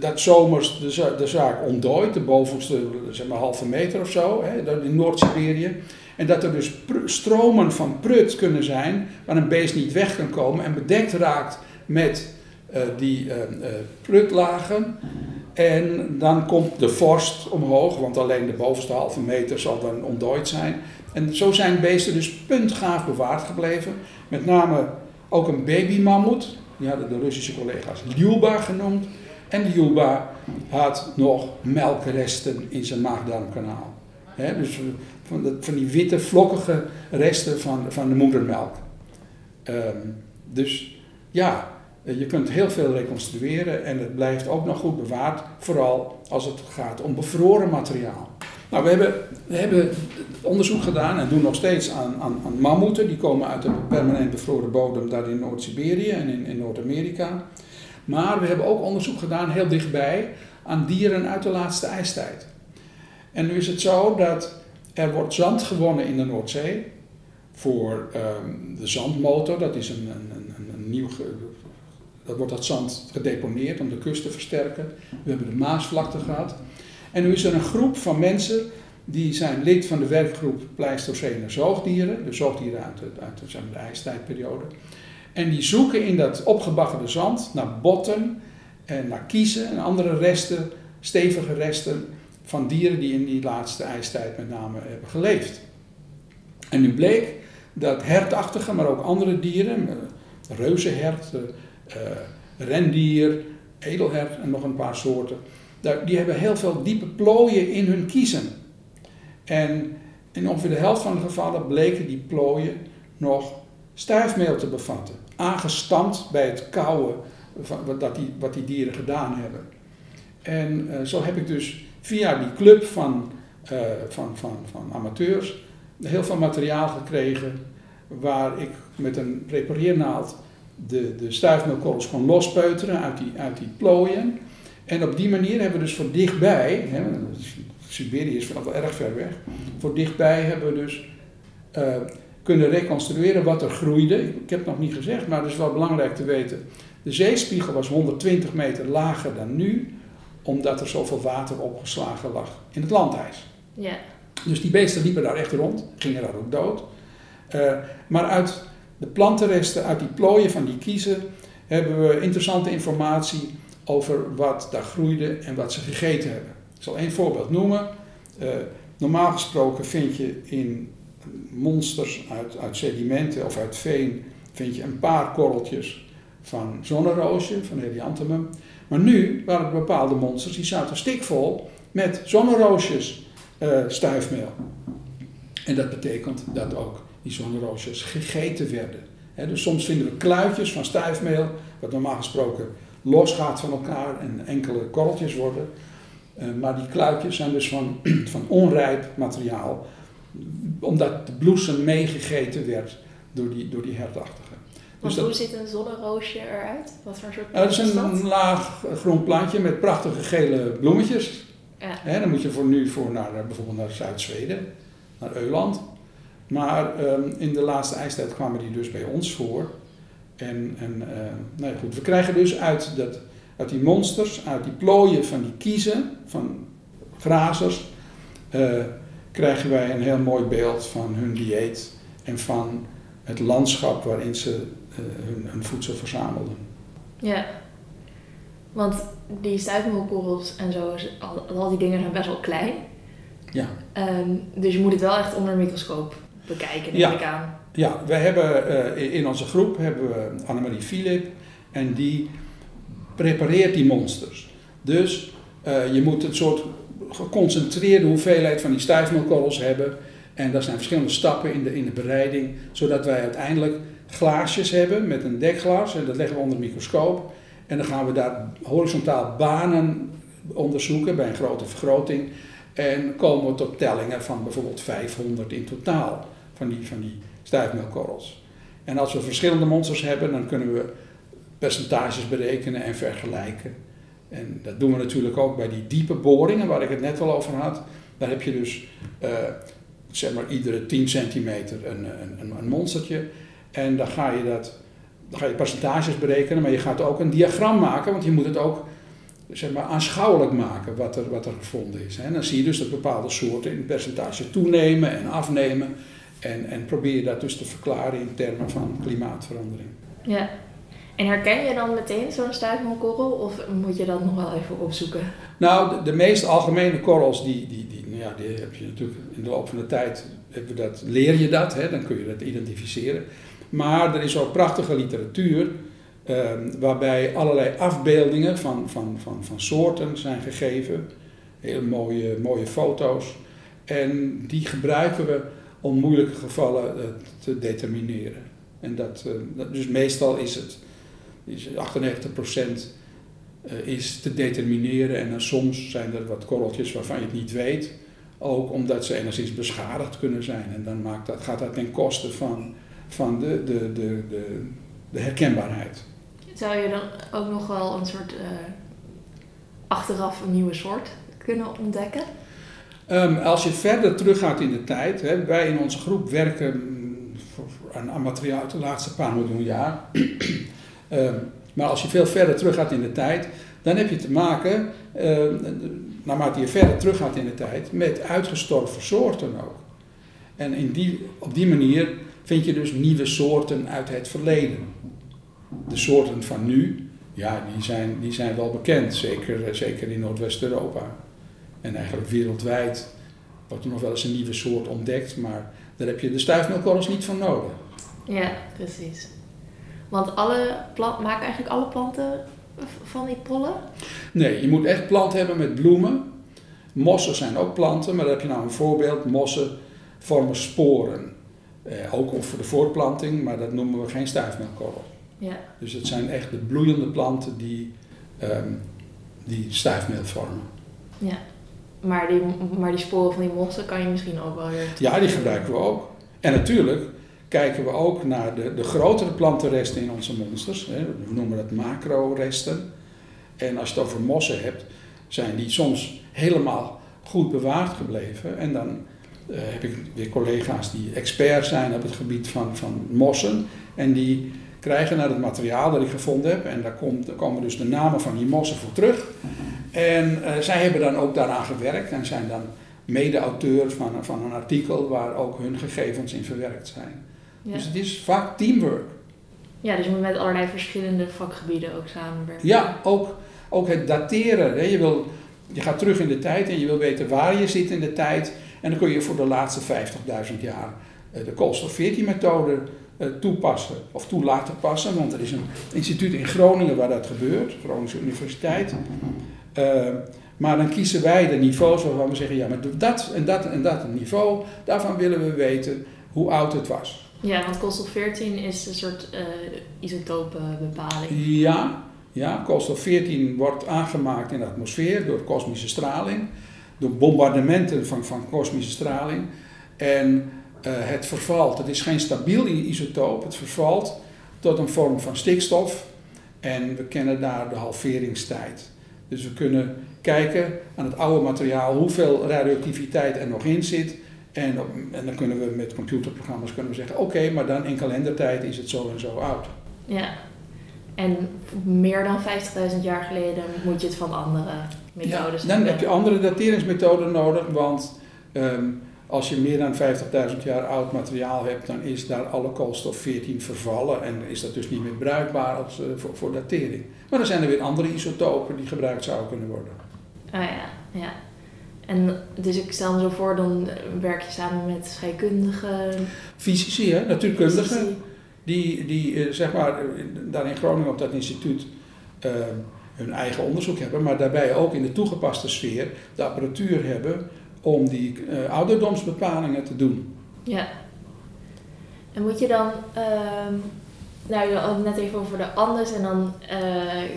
[SPEAKER 3] dat zomers de, de zaak ontdooit, de bovenste zeg maar halve meter of zo, hè, in Noord-Siberië. En dat er dus stromen van prut kunnen zijn waar een beest niet weg kan komen en bedekt raakt met die prutlagen. En dan komt de vorst omhoog, want alleen de bovenste halve meter zal dan ontdooid zijn. En zo zijn beesten dus puntgaaf bewaard gebleven. Met name ook een babymammoet, die hadden de Russische collega's Lyuba genoemd. En Lyuba had nog melkresten in zijn maagdarmkanaal. Dus van, van, die witte, vlokkige resten van, van de moedermelk. Um, dus ja, je kunt heel veel reconstrueren en het blijft ook nog goed bewaard, vooral als het gaat om bevroren materiaal. Nou, we hebben, we hebben onderzoek gedaan en doen nog steeds aan, aan, aan mammoeten. Die komen uit de permanent bevroren bodem daar in Noord-Siberië en in, in Noord-Amerika. Maar we hebben ook onderzoek gedaan, heel dichtbij, aan dieren uit de laatste ijstijd. En nu is het zo dat er wordt zand gewonnen in de Noordzee voor um, de zandmotor. Dat is een, een, een, een nieuw dan wordt dat zand gedeponeerd om de kust te versterken. We hebben de Maasvlakte gehad. En nu is er een groep van mensen die zijn lid van de werkgroep Pleistocene zoogdieren, de zoogdieren uit, de, uit de ijstijdperiode. En die zoeken in dat opgebaggerde zand naar botten en naar kiezen en andere resten, stevige resten van dieren die in die laatste ijstijd met name hebben geleefd. En nu bleek dat hertachtige, maar ook andere dieren, eh, reuzenhert, uh, rendier, edelhert en nog een paar soorten, die hebben heel veel diepe plooien in hun kiezen. En in ongeveer de helft van de gevallen bleken die plooien nog stuifmeel te bevatten. Aangestampt bij het kauwen van, wat, die, wat die dieren gedaan hebben. En zo heb ik dus via die club van, uh, van, van, van amateurs heel veel materiaal gekregen waar ik met een prepareernaald de, de stuifmeelkorrels kon lospeuteren uit die, uit die plooien. En op die manier hebben we dus voor dichtbij, hè, Siberië is wel erg ver weg, voor dichtbij hebben we dus uh, kunnen reconstrueren wat er groeide. Ik heb het nog niet gezegd, maar het is wel belangrijk te weten. De zeespiegel was 120 meter lager dan nu, omdat er zoveel water opgeslagen lag in het landijs.
[SPEAKER 1] Ja.
[SPEAKER 3] Dus die beesten liepen daar echt rond, gingen daar ook dood. Uh, maar uit de plantenresten, uit die plooien van die kiezen, hebben we interessante informatie over wat daar groeide en wat ze gegeten hebben. Ik zal één voorbeeld noemen. Uh, normaal gesproken vind je in monsters uit, uit sedimenten of uit veen vind je een paar korreltjes van zonneroosje, van Helianthemum. Maar nu waren er bepaalde monsters die zaten stikvol met zonneroosjes uh, stuifmeel. En dat betekent dat ook die zonneroosjes gegeten werden. dus soms vinden we kluitjes van stuifmeel, wat normaal gesproken losgaat van elkaar en enkele korreltjes worden. Uh, maar die kluitjes zijn dus van, van onrijp materiaal, omdat de bloesem meegegeten werd door die, door die hertachtige.
[SPEAKER 1] Dus hoe ziet een zonneroosje eruit? Wat voor soort
[SPEAKER 3] uh, Dat is een, laag groen plantje met prachtige gele bloemetjes. Ja. dan moet je voor nu voor naar, eh, bijvoorbeeld naar Zuid-Zweden, naar Euland. Maar um, in de laatste ijstijd kwamen die dus bij ons voor. En, en uh, nou ja, goed, we krijgen dus uit, dat, uit die monsters, uit die plooien van die kiezen, van grazers, uh, krijgen wij een heel mooi beeld van hun dieet en van het landschap waarin ze hun, hun, voedsel verzamelden.
[SPEAKER 1] Ja, want die stuifmeelkorrels en zo, al, al die dingen zijn best wel klein.
[SPEAKER 3] Ja.
[SPEAKER 1] Um, dus je moet het wel echt onder een microscoop bekijken,
[SPEAKER 3] ja.
[SPEAKER 1] ik aan.
[SPEAKER 3] Ja, we hebben uh, in onze groep hebben we Annemarie Philip en die prepareert die monsters. Dus uh, je moet een soort geconcentreerde hoeveelheid van die stuifmeelkorrels hebben. En dat zijn verschillende stappen in de, in de bereiding, zodat wij uiteindelijk glaasjes hebben met een dekglas en dat leggen we onder een microscoop. En dan gaan we daar horizontaal banen onderzoeken bij een grote vergroting. En komen we tot tellingen van bijvoorbeeld 500 in totaal van die, van die stuifmeelkorrels. En als we verschillende monsters hebben, dan kunnen we percentages berekenen en vergelijken. En dat doen we natuurlijk ook bij die diepe boringen waar ik het net al over had. Daar heb je dus uh, zeg maar iedere 10 centimeter een, een, een monstertje. En dan ga je dat dan ga je percentages berekenen, maar je gaat ook een diagram maken, want je moet het ook zeg maar, aanschouwelijk maken wat er, wat er gevonden is. En dan zie je dus dat bepaalde soorten in percentage toenemen en afnemen. En, en probeer je dat dus te verklaren in termen van klimaatverandering.
[SPEAKER 1] Ja. En herken je dan meteen zo'n stuifmeelkorrel of moet je dat nog wel even opzoeken?
[SPEAKER 3] Nou, de, de meest algemene korrels, die, die, die, nou ja, die heb je natuurlijk in de loop van de tijd, dat, leer je dat, hè, dan kun je dat identificeren. Maar er is ook prachtige literatuur uh, waarbij allerlei afbeeldingen van, van, van, van soorten zijn gegeven. Hele mooie, mooie foto's. En die gebruiken we om moeilijke gevallen uh, te determineren. En dat, uh, dat, dus meestal is het is 98% eh, is te determineren. En dan soms zijn er wat korreltjes waarvan je het niet weet. Ook omdat ze enigszins beschadigd kunnen zijn. En dan maakt dat, gaat dat ten koste van van de, de, de, de, de herkenbaarheid.
[SPEAKER 1] Zou je dan ook nog wel een soort uh, achteraf een nieuwe soort kunnen ontdekken?
[SPEAKER 3] Um, als je verder teruggaat in de tijd, hè, wij in onze groep werken aan, aan materiaal uit de laatste paar miljoen jaar. um, maar als je veel verder teruggaat in de tijd, dan heb je te maken, uh, naarmate je verder teruggaat in de tijd, met uitgestorven soorten ook. En in die, op die manier vind je dus nieuwe soorten uit het verleden. de soorten van nu, ja, die zijn, die zijn wel bekend, zeker, zeker in Noordwest-Europa. En eigenlijk wereldwijd wordt er nog wel eens een nieuwe soort ontdekt, maar daar heb je de stuifmeelkorrels niet van nodig.
[SPEAKER 1] Ja, precies. Want alle plant, maken eigenlijk alle planten van die pollen?
[SPEAKER 3] Nee, je moet echt planten hebben met bloemen. Mossen zijn ook planten, maar daar heb je nou een voorbeeld. Mossen vormen sporen. Eh, ook voor de voortplanting, maar dat noemen we geen stuifmeelkorrel.
[SPEAKER 1] Ja.
[SPEAKER 3] Dus het zijn echt de bloeiende planten die, ehm, die stuifmeel vormen.
[SPEAKER 1] Ja. Maar die, maar die sporen van die mossen kan je misschien ook wel weer...
[SPEAKER 3] Ja, die gebruiken we ook. En natuurlijk kijken we ook naar de, de grotere plantenresten in onze monsters. Hè. We noemen dat macroresten. En als je het over mossen hebt, zijn die soms helemaal goed bewaard gebleven. En dan heb ik weer collega's die expert zijn op het gebied van, van mossen. En die krijgen naar het materiaal dat ik gevonden heb. En daar, komt, daar komen dus de namen van die mossen voor terug. En uh, zij hebben dan ook daaraan gewerkt en zijn dan mede-auteur van, van een artikel waar ook hun gegevens in verwerkt zijn.
[SPEAKER 1] Ja.
[SPEAKER 3] Dus het is vaak teamwork.
[SPEAKER 1] ja, dus je moet met allerlei verschillende vakgebieden ook samenwerken.
[SPEAKER 3] Ja, ook, ook het dateren. Hè. Je, wil, je gaat terug in de tijd en je wil weten waar je zit in de tijd. En dan kun je voor de laatste 50.000 jaar eh, de koolstof-14-methode eh, toepassen of toe laten passen. Want er is een instituut in Groningen waar dat gebeurt, Groningse Universiteit. Uh, maar dan kiezen wij de niveaus waarvan we zeggen, ja, maar dat en dat en dat niveau, daarvan willen we weten hoe oud het was.
[SPEAKER 1] Ja, want koolstof 14 is een soort uh, isotopenbepaling.
[SPEAKER 3] Ja, ja, koolstof 14 wordt aangemaakt in de atmosfeer door kosmische straling, door bombardementen van, van kosmische straling. En uh, het vervalt, het is geen stabiel isotoop, het vervalt tot een vorm van stikstof. En we kennen daar de halveringstijd. Dus we kunnen kijken aan het oude materiaal hoeveel radioactiviteit er nog in zit. En, en dan kunnen we met computerprogramma's kunnen we zeggen, oké, maar dan in kalendertijd is het zo en zo oud.
[SPEAKER 1] Ja, en meer dan 50.000 jaar geleden moet je het van andere methodes
[SPEAKER 3] ja, Dan heb je andere dateringsmethoden nodig, want um, als je meer dan 50.000 jaar oud materiaal hebt, dan is daar alle koolstof 14 vervallen en is dat dus niet meer bruikbaar als, uh, voor, voor datering. Maar dan zijn er weer andere isotopen die gebruikt zouden kunnen worden.
[SPEAKER 1] Oh ja, ja. En dus ik stel me zo voor, dan werk je samen met scheikundigen.
[SPEAKER 3] Fysici, hè? natuurkundigen. Die, die uh, zeg maar, daar in Groningen op dat instituut uh, hun eigen onderzoek hebben, maar daarbij ook in de toegepaste sfeer de apparatuur hebben om die uh, ouderdomsbepalingen te doen.
[SPEAKER 1] Ja. En moet je dan, uh, nou je had het net even over de Andes en dan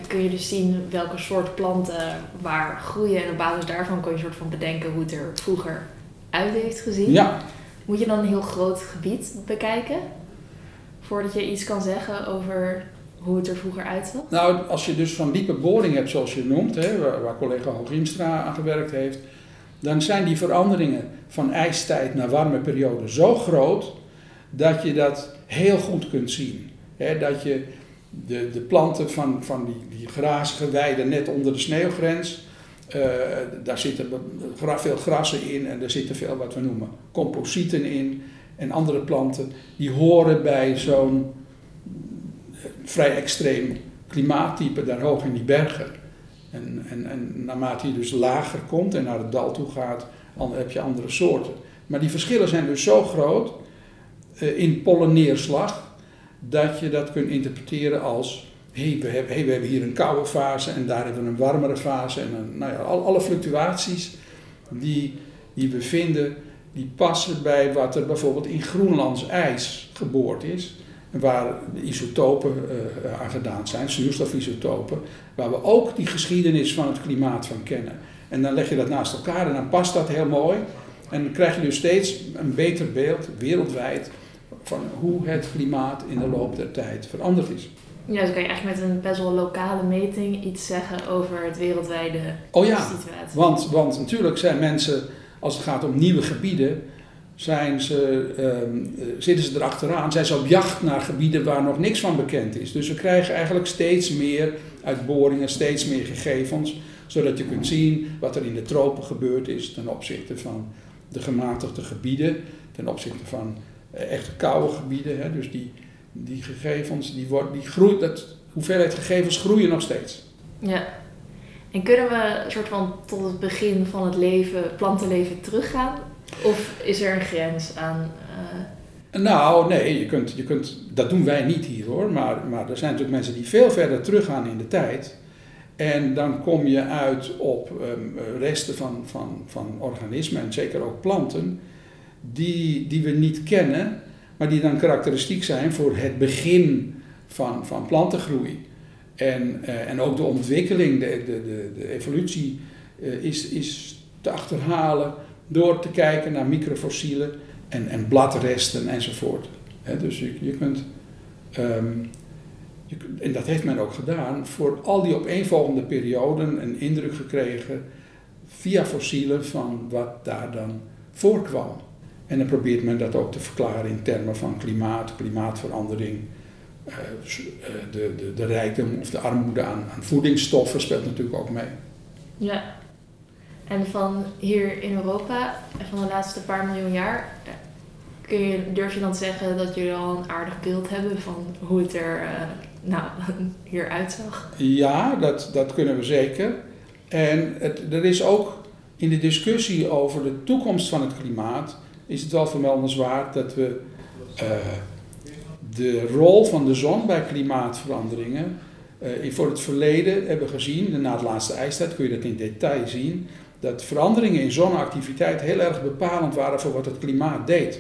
[SPEAKER 1] kun je dus zien welke soort planten waar groeien en op basis daarvan kun je een soort van bedenken hoe het er vroeger uit heeft gezien.
[SPEAKER 3] Ja.
[SPEAKER 1] Moet je dan een heel groot gebied bekijken voordat je iets kan zeggen over hoe het er vroeger uitzag?
[SPEAKER 3] Nou, als je dus van diepe boring hebt zoals je noemt, hè, waar, collega Hoogriemstra aan gewerkt heeft, dan zijn die veranderingen van ijstijd naar warme periode zo groot dat je dat heel goed kunt zien. He, dat je de, de planten van, van die, die grazige weiden net onder de sneeuwgrens, uh, daar zitten veel grassen in en er zitten veel wat we noemen composieten in en andere planten die horen bij zo'n vrij extreem klimaattype daar hoog in die bergen. En, en, en naarmate je dus lager komt en naar het dal toe gaat, dan heb je andere soorten. Maar die verschillen zijn dus zo groot uh, in pollenneerslag dat je dat kunt interpreteren als hey, we, hebben, hey, we hebben hier een koude fase en daar hebben we een warmere fase. En een, nou ja, al, alle fluctuaties die, die we vinden, die passen bij wat er bijvoorbeeld in Groenlands ijs geboord is waar de isotopen uh, aan gedaan zijn, zuurstofisotopen, waar we ook die geschiedenis van het klimaat van kennen. En dan leg je dat naast elkaar en dan past dat heel mooi. En dan krijg je dus steeds een beter beeld wereldwijd van hoe het klimaat in de loop der tijd veranderd is.
[SPEAKER 1] Ja, dus kan je eigenlijk met een best wel lokale meting iets zeggen over het wereldwijde
[SPEAKER 3] oh ja,
[SPEAKER 1] situatie.
[SPEAKER 3] Want, want natuurlijk zijn mensen, als het gaat om nieuwe gebieden, zijn ze, um, zitten ze erachteraan, zijn ze op jacht naar gebieden waar nog niks van bekend is. Dus we krijgen eigenlijk steeds meer uit boringen, steeds meer gegevens, zodat je kunt zien wat er in de tropen gebeurd is ten opzichte van de gematigde gebieden, ten opzichte van uh, echte koude gebieden. Hè, dus die, die gegevens, die, die groeit, dat hoeveelheid gegevens groeien nog steeds.
[SPEAKER 1] Ja. En kunnen we soort van tot het begin van het leven, plantenleven teruggaan? Of is er een grens aan?
[SPEAKER 3] Uh... Nou, nee, je kunt, je kunt, dat doen wij niet hier hoor. Maar, maar er zijn natuurlijk mensen die veel verder teruggaan in de tijd. En dan kom je uit op um, resten van, van, van organismen en zeker ook planten, die, die we niet kennen, maar die dan karakteristiek zijn voor het begin van, van plantengroei. En, uh, en ook de ontwikkeling, de, de, de, de evolutie uh, is, is te achterhalen door te kijken naar microfossielen en, en bladresten enzovoort. Dus je, je kunt, um, je, en dat heeft men ook gedaan, voor al die opeenvolgende perioden een indruk gekregen via fossielen van wat daar dan voorkwam. En dan probeert men dat ook te verklaren in termen van klimaat, klimaatverandering, de, de, de rijkdom of de armoede aan, aan voedingsstoffen speelt natuurlijk ook mee.
[SPEAKER 1] Ja, en van hier in Europa, van de laatste paar miljoen jaar, kun je, durf je dan te zeggen dat jullie al een aardig beeld hebben van hoe het er uh, nou, hier uitzag?
[SPEAKER 3] Ja, dat, dat kunnen we zeker. En het, er is ook in de discussie over de toekomst van het klimaat, is het wel vermeldenswaard dat we uh, de rol van de zon bij klimaatveranderingen uh, voor het verleden hebben gezien. Na het laatste ijstijd kun je dat in detail zien dat veranderingen in zonneactiviteit heel erg bepalend waren voor wat het klimaat deed.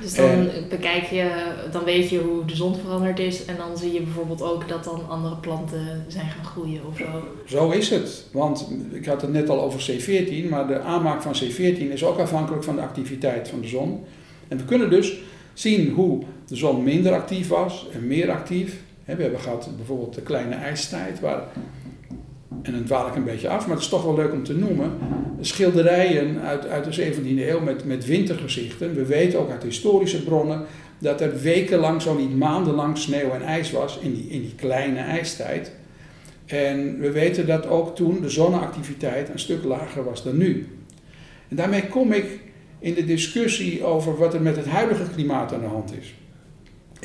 [SPEAKER 1] Dus dan bekijk je, dan weet je hoe de zon veranderd is en dan zie je bijvoorbeeld ook dat dan andere planten zijn gaan groeien of zo.
[SPEAKER 3] Zo is het, want ik had het net al over C14, maar de aanmaak van C14 is ook afhankelijk van de activiteit van de zon. En we kunnen dus zien hoe de zon minder actief was en meer actief. We hebben gehad bijvoorbeeld de kleine ijstijd, waar en dan dwaal ik een beetje af, maar het is toch wel leuk om te noemen. Schilderijen uit, uit de 17e eeuw met, met wintergezichten. We weten ook uit historische bronnen dat er wekenlang, zo niet maandenlang, sneeuw en ijs was in die, in die kleine ijstijd. En we weten dat ook toen de zonneactiviteit een stuk lager was dan nu. En daarmee kom ik in de discussie over wat er met het huidige klimaat aan de hand is.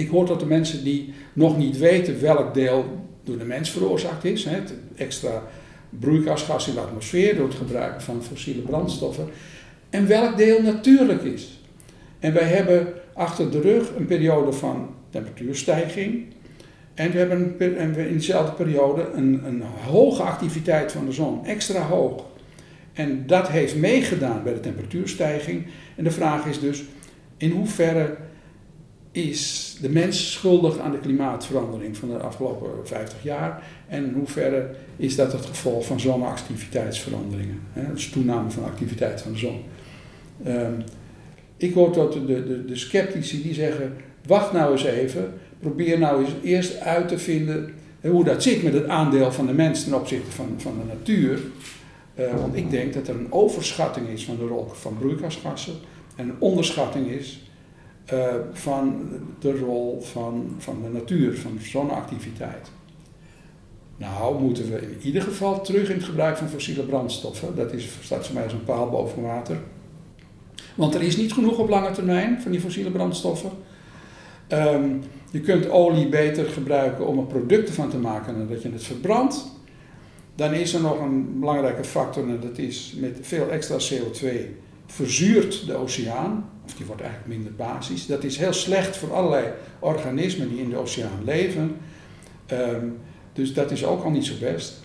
[SPEAKER 3] Ik hoor tot de mensen die nog niet weten welk deel door de mens veroorzaakt is. Het extra broeikasgas in de atmosfeer door het gebruik van fossiele brandstoffen. En welk deel natuurlijk is. En wij hebben achter de rug een periode van temperatuurstijging. En we hebben in dezelfde periode een, een hoge activiteit van de zon, extra hoog. En dat heeft meegedaan bij de temperatuurstijging. En de vraag is dus, in hoeverre is de mens schuldig aan de klimaatverandering van de afgelopen 50 jaar? En in hoeverre is dat het gevolg van zonneactiviteitsveranderingen? Hè? Dus toename van de activiteit van de zon. Um, ik hoor tot de, de, de sceptici die zeggen: wacht nou eens even, probeer nou eens eerst uit te vinden hoe dat zit met het aandeel van de mens ten opzichte van, van de natuur. Uh, want ik denk dat er een overschatting is van de rol van broeikasgassen en een onderschatting is uh, van de rol van, van de natuur, van zonneactiviteit. Nou, moeten we in ieder geval terug in het gebruik van fossiele brandstoffen. Dat is, staat voor mij als een paal boven water. Want er is niet genoeg op lange termijn van die fossiele brandstoffen. Um, je kunt olie beter gebruiken om er producten van te maken dan dat je het verbrandt. Dan is er nog een belangrijke factor en dat is met veel extra CO2 verzuurt de oceaan, of die wordt eigenlijk minder basis. Dat is heel slecht voor allerlei organismen die in de oceaan leven. Um, dus dat is ook al niet zo best.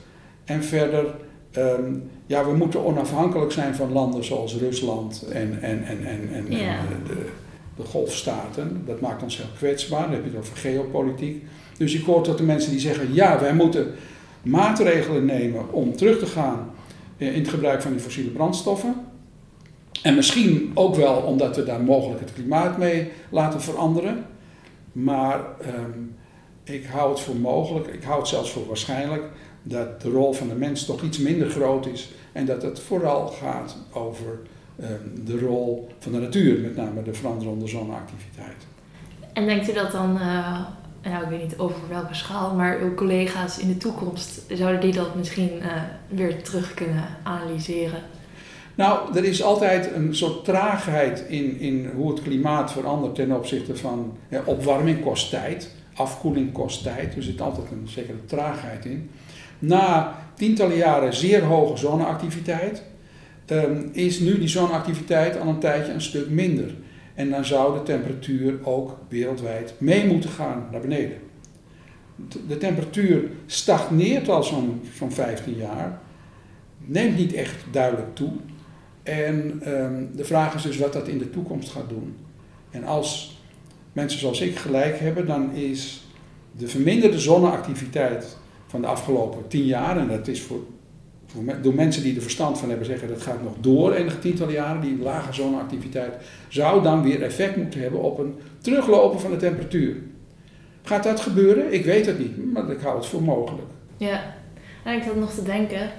[SPEAKER 3] En verder, um, ja, we moeten onafhankelijk zijn van landen zoals Rusland en, en, en, en, en, de, de, golfstaten. Dat maakt ons heel kwetsbaar. Dan heb je het over geopolitiek. Dus ik hoor tot de mensen die zeggen: ja, wij moeten maatregelen nemen om terug te gaan in het gebruik van die fossiele brandstoffen. En misschien ook wel omdat we daar mogelijk het klimaat mee laten veranderen. Maar um, ik hou het voor mogelijk, ik hou het zelfs voor waarschijnlijk, dat de rol van de mens toch iets minder groot is. En dat het vooral gaat over um, de rol van de natuur, met name de veranderende zonneactiviteit.
[SPEAKER 1] En denkt u dat dan, uh, nou ik weet niet over welke schaal, maar uw collega's in de toekomst, zouden die dat misschien uh, weer terug kunnen analyseren?
[SPEAKER 3] Nou, er is altijd een soort traagheid in, in hoe het klimaat verandert ten opzichte van opwarming kost tijd, afkoeling kost tijd. Er zit altijd een zekere traagheid in. Na tientallen jaren zeer hoge zonneactiviteit ehm, is nu die zonneactiviteit al een tijdje een stuk minder. En dan zou de temperatuur ook wereldwijd mee moeten gaan naar beneden. De temperatuur stagneert al zo'n zo'n 15 jaar, neemt niet echt duidelijk toe. En ehm, de vraag is dus wat dat in de toekomst gaat doen. En als mensen zoals ik gelijk hebben, dan is de verminderde zonneactiviteit van de afgelopen 10 jaar, en dat is voor, voor door mensen die er verstand van hebben zeggen dat gaat nog door enige tientallen jaren, die lage zonneactiviteit, zou dan weer effect moeten hebben op een teruglopen van de temperatuur. Gaat dat gebeuren? Ik weet het niet, maar ik hou het voor mogelijk.
[SPEAKER 1] Ja, en ik had nog te denken,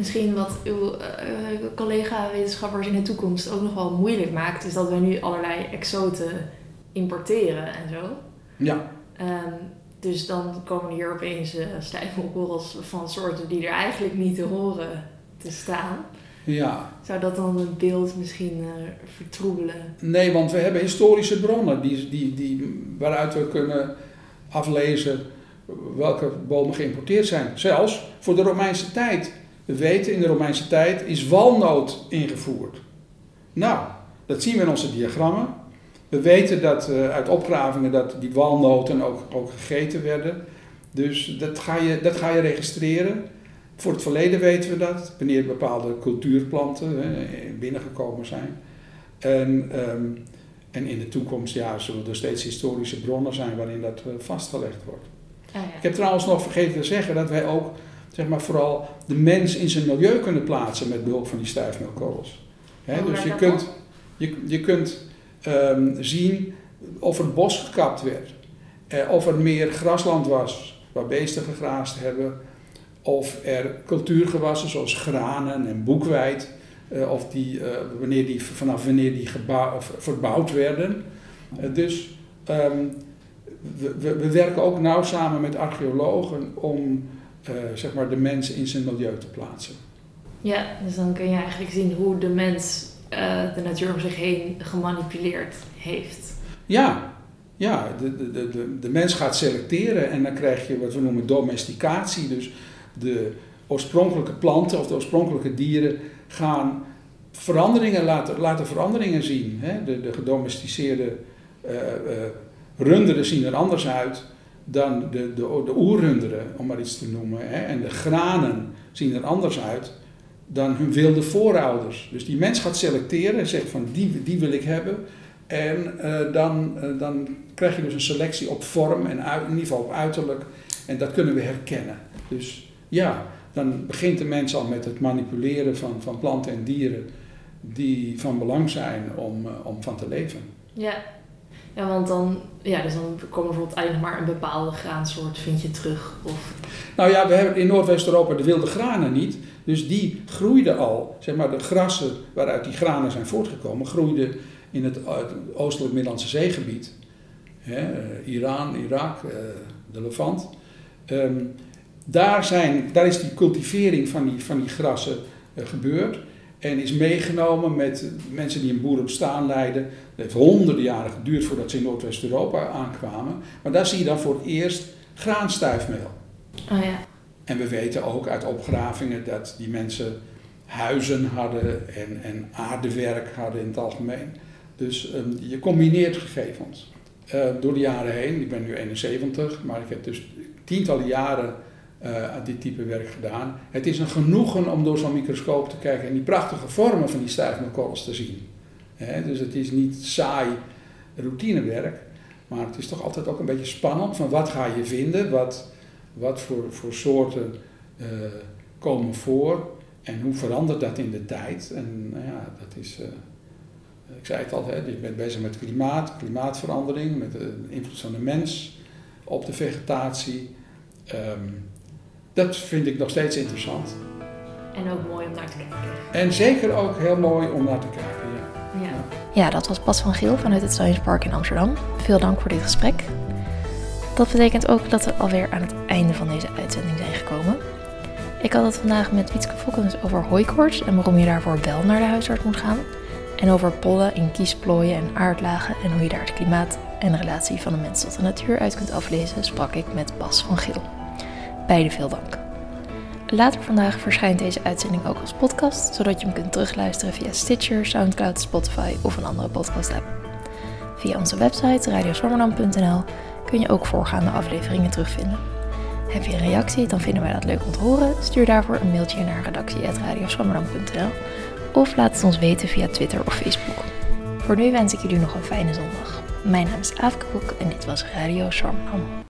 [SPEAKER 1] misschien wat uw uh, collega-wetenschappers in de toekomst ook nog wel moeilijk maakt, is dat wij nu allerlei exoten importeren en zo.
[SPEAKER 3] Ja.
[SPEAKER 1] Um, dus dan komen hier opeens uh, stijfmelkorrels van soorten die er eigenlijk niet te horen te staan.
[SPEAKER 3] Ja.
[SPEAKER 1] Zou dat dan het beeld misschien uh, vertroebelen?
[SPEAKER 3] Nee, want we hebben historische bronnen die, die, die, waaruit we kunnen aflezen welke bomen geïmporteerd zijn. Zelfs voor de Romeinse tijd. We weten in de Romeinse tijd is walnoot ingevoerd. Nou, dat zien we in onze diagrammen. We weten dat uh, uit opgravingen dat die walnoten ook, ook gegeten werden. Dus dat ga, je, dat ga je registreren. Voor het verleden weten we dat, wanneer bepaalde cultuurplanten hè, binnengekomen zijn. En, um, en in de toekomst ja, zullen er steeds historische bronnen zijn waarin dat uh, vastgelegd wordt.
[SPEAKER 1] Ja.
[SPEAKER 3] Ik heb trouwens nog vergeten te zeggen dat wij ook zeg maar, vooral de mens in zijn milieu kunnen plaatsen met behulp van die stijfmelkorrels. Hè, dus je kunt, je, je kunt um, zien of er bos gekapt werd, eh, of er meer grasland was waar beesten gegraasd hebben, of er cultuurgewassen zoals granen en boekweit, uh, of die, uh, wanneer die, vanaf wanneer die verbouwd werden. dus um, we, we, we, werken ook nauw samen met archeologen om zeg maar de mens in zijn milieu te plaatsen.
[SPEAKER 1] Ja, dus dan kun je eigenlijk zien hoe de mens uh, de natuur om zich heen gemanipuleerd heeft.
[SPEAKER 3] Ja, ja de, de, de, de mens gaat selecteren en dan krijg je wat we noemen domesticatie. Dus de oorspronkelijke planten of de oorspronkelijke dieren gaan veranderingen laten, laten veranderingen zien. Hè? De, de gedomesticeerde uh, uh, runderen zien er anders uit dan de, de, de oerrunderen, om maar iets te noemen. Hè? En de granen zien er anders uit dan hun wilde voorouders. Dus die mens gaat selecteren en zegt van die, die wil ik hebben. En uh, dan, uh, dan krijg je dus een selectie op vorm en uit, in ieder geval op uiterlijk. En dat kunnen we herkennen. Dus ja, dan begint de mens al met het manipuleren van, van planten en dieren die van belang zijn om, uh, om van te leven.
[SPEAKER 1] Ja. Ja, want dan, ja, dus dan komen bijvoorbeeld eigenlijk maar een bepaalde graansoort vind je terug. Of...
[SPEAKER 3] Nou ja, we hebben in Noordwest-Europa de wilde granen niet. Dus die groeiden al, zeg maar de grassen waaruit die granen zijn voortgekomen, groeiden in het, oostelijk Middellandse zeegebied. Hè, Iran, Irak, uh, de Levant. Um, daar, zijn, daar is die cultivering van die, van die grassen gebeurd. En is meegenomen met mensen die een boerenbestaan leiden. Het heeft honderden jaren geduurd voordat ze in Noordwest-Europa aankwamen. Maar daar zie je dan voor het eerst graanstuifmeel.
[SPEAKER 1] Oh ja.
[SPEAKER 3] En we weten ook uit opgravingen dat die mensen huizen hadden en, en aardewerk hadden in het algemeen. Dus um, je combineert gegevens. Uh, door de jaren heen, ik ben nu 71, maar ik heb dus tientallen jaren uh, dit type werk gedaan. Het is een genoegen om door zo'n microscoop te kijken en die prachtige vormen van die stijfmelkorrels te zien. Dus het is niet saai routinewerk, maar het is toch altijd ook een beetje spannend van wat ga je vinden, wat, wat voor, voor soorten uh, komen voor en hoe verandert dat in de tijd. En nou ja, dat is, uh, ik zei het al, hè, je bent bezig met klimaat, klimaatverandering, met de invloed van de mens op de vegetatie. Um, dat vind ik nog steeds interessant.
[SPEAKER 1] En ook mooi om naar te kijken.
[SPEAKER 3] En zeker ook heel mooi om naar te kijken, ja.
[SPEAKER 1] Ja, ja dat was Bas van Geel vanuit het Science Park in Amsterdam. Veel dank voor dit gesprek. Dat betekent ook dat we alweer aan het einde van deze uitzending zijn gekomen. Ik had het vandaag met Wietske Fokkens over hooikoorts en waarom je daarvoor wel naar de huisarts moet gaan. En over pollen in kiesplooien en aardlagen en hoe je daar het klimaat en de relatie van de mens tot de natuur uit kunt aflezen, sprak ik met Bas van Geel. Beide veel dank. Later vandaag verschijnt deze uitzending ook als podcast, zodat je hem kunt terugluisteren via Stitcher, Soundcloud, Spotify of een andere podcast-app. Via onze website radioswammerdam.nl kun je ook voorgaande afleveringen terugvinden. Heb je een reactie, dan vinden wij dat leuk om te horen. Stuur daarvoor een mailtje naar redactie.radioswammerdam.nl of laat het ons weten via Twitter of Facebook. Voor nu wens ik jullie nog een fijne zondag. Mijn naam is Aafke Boek en dit was Radio Swammerdam.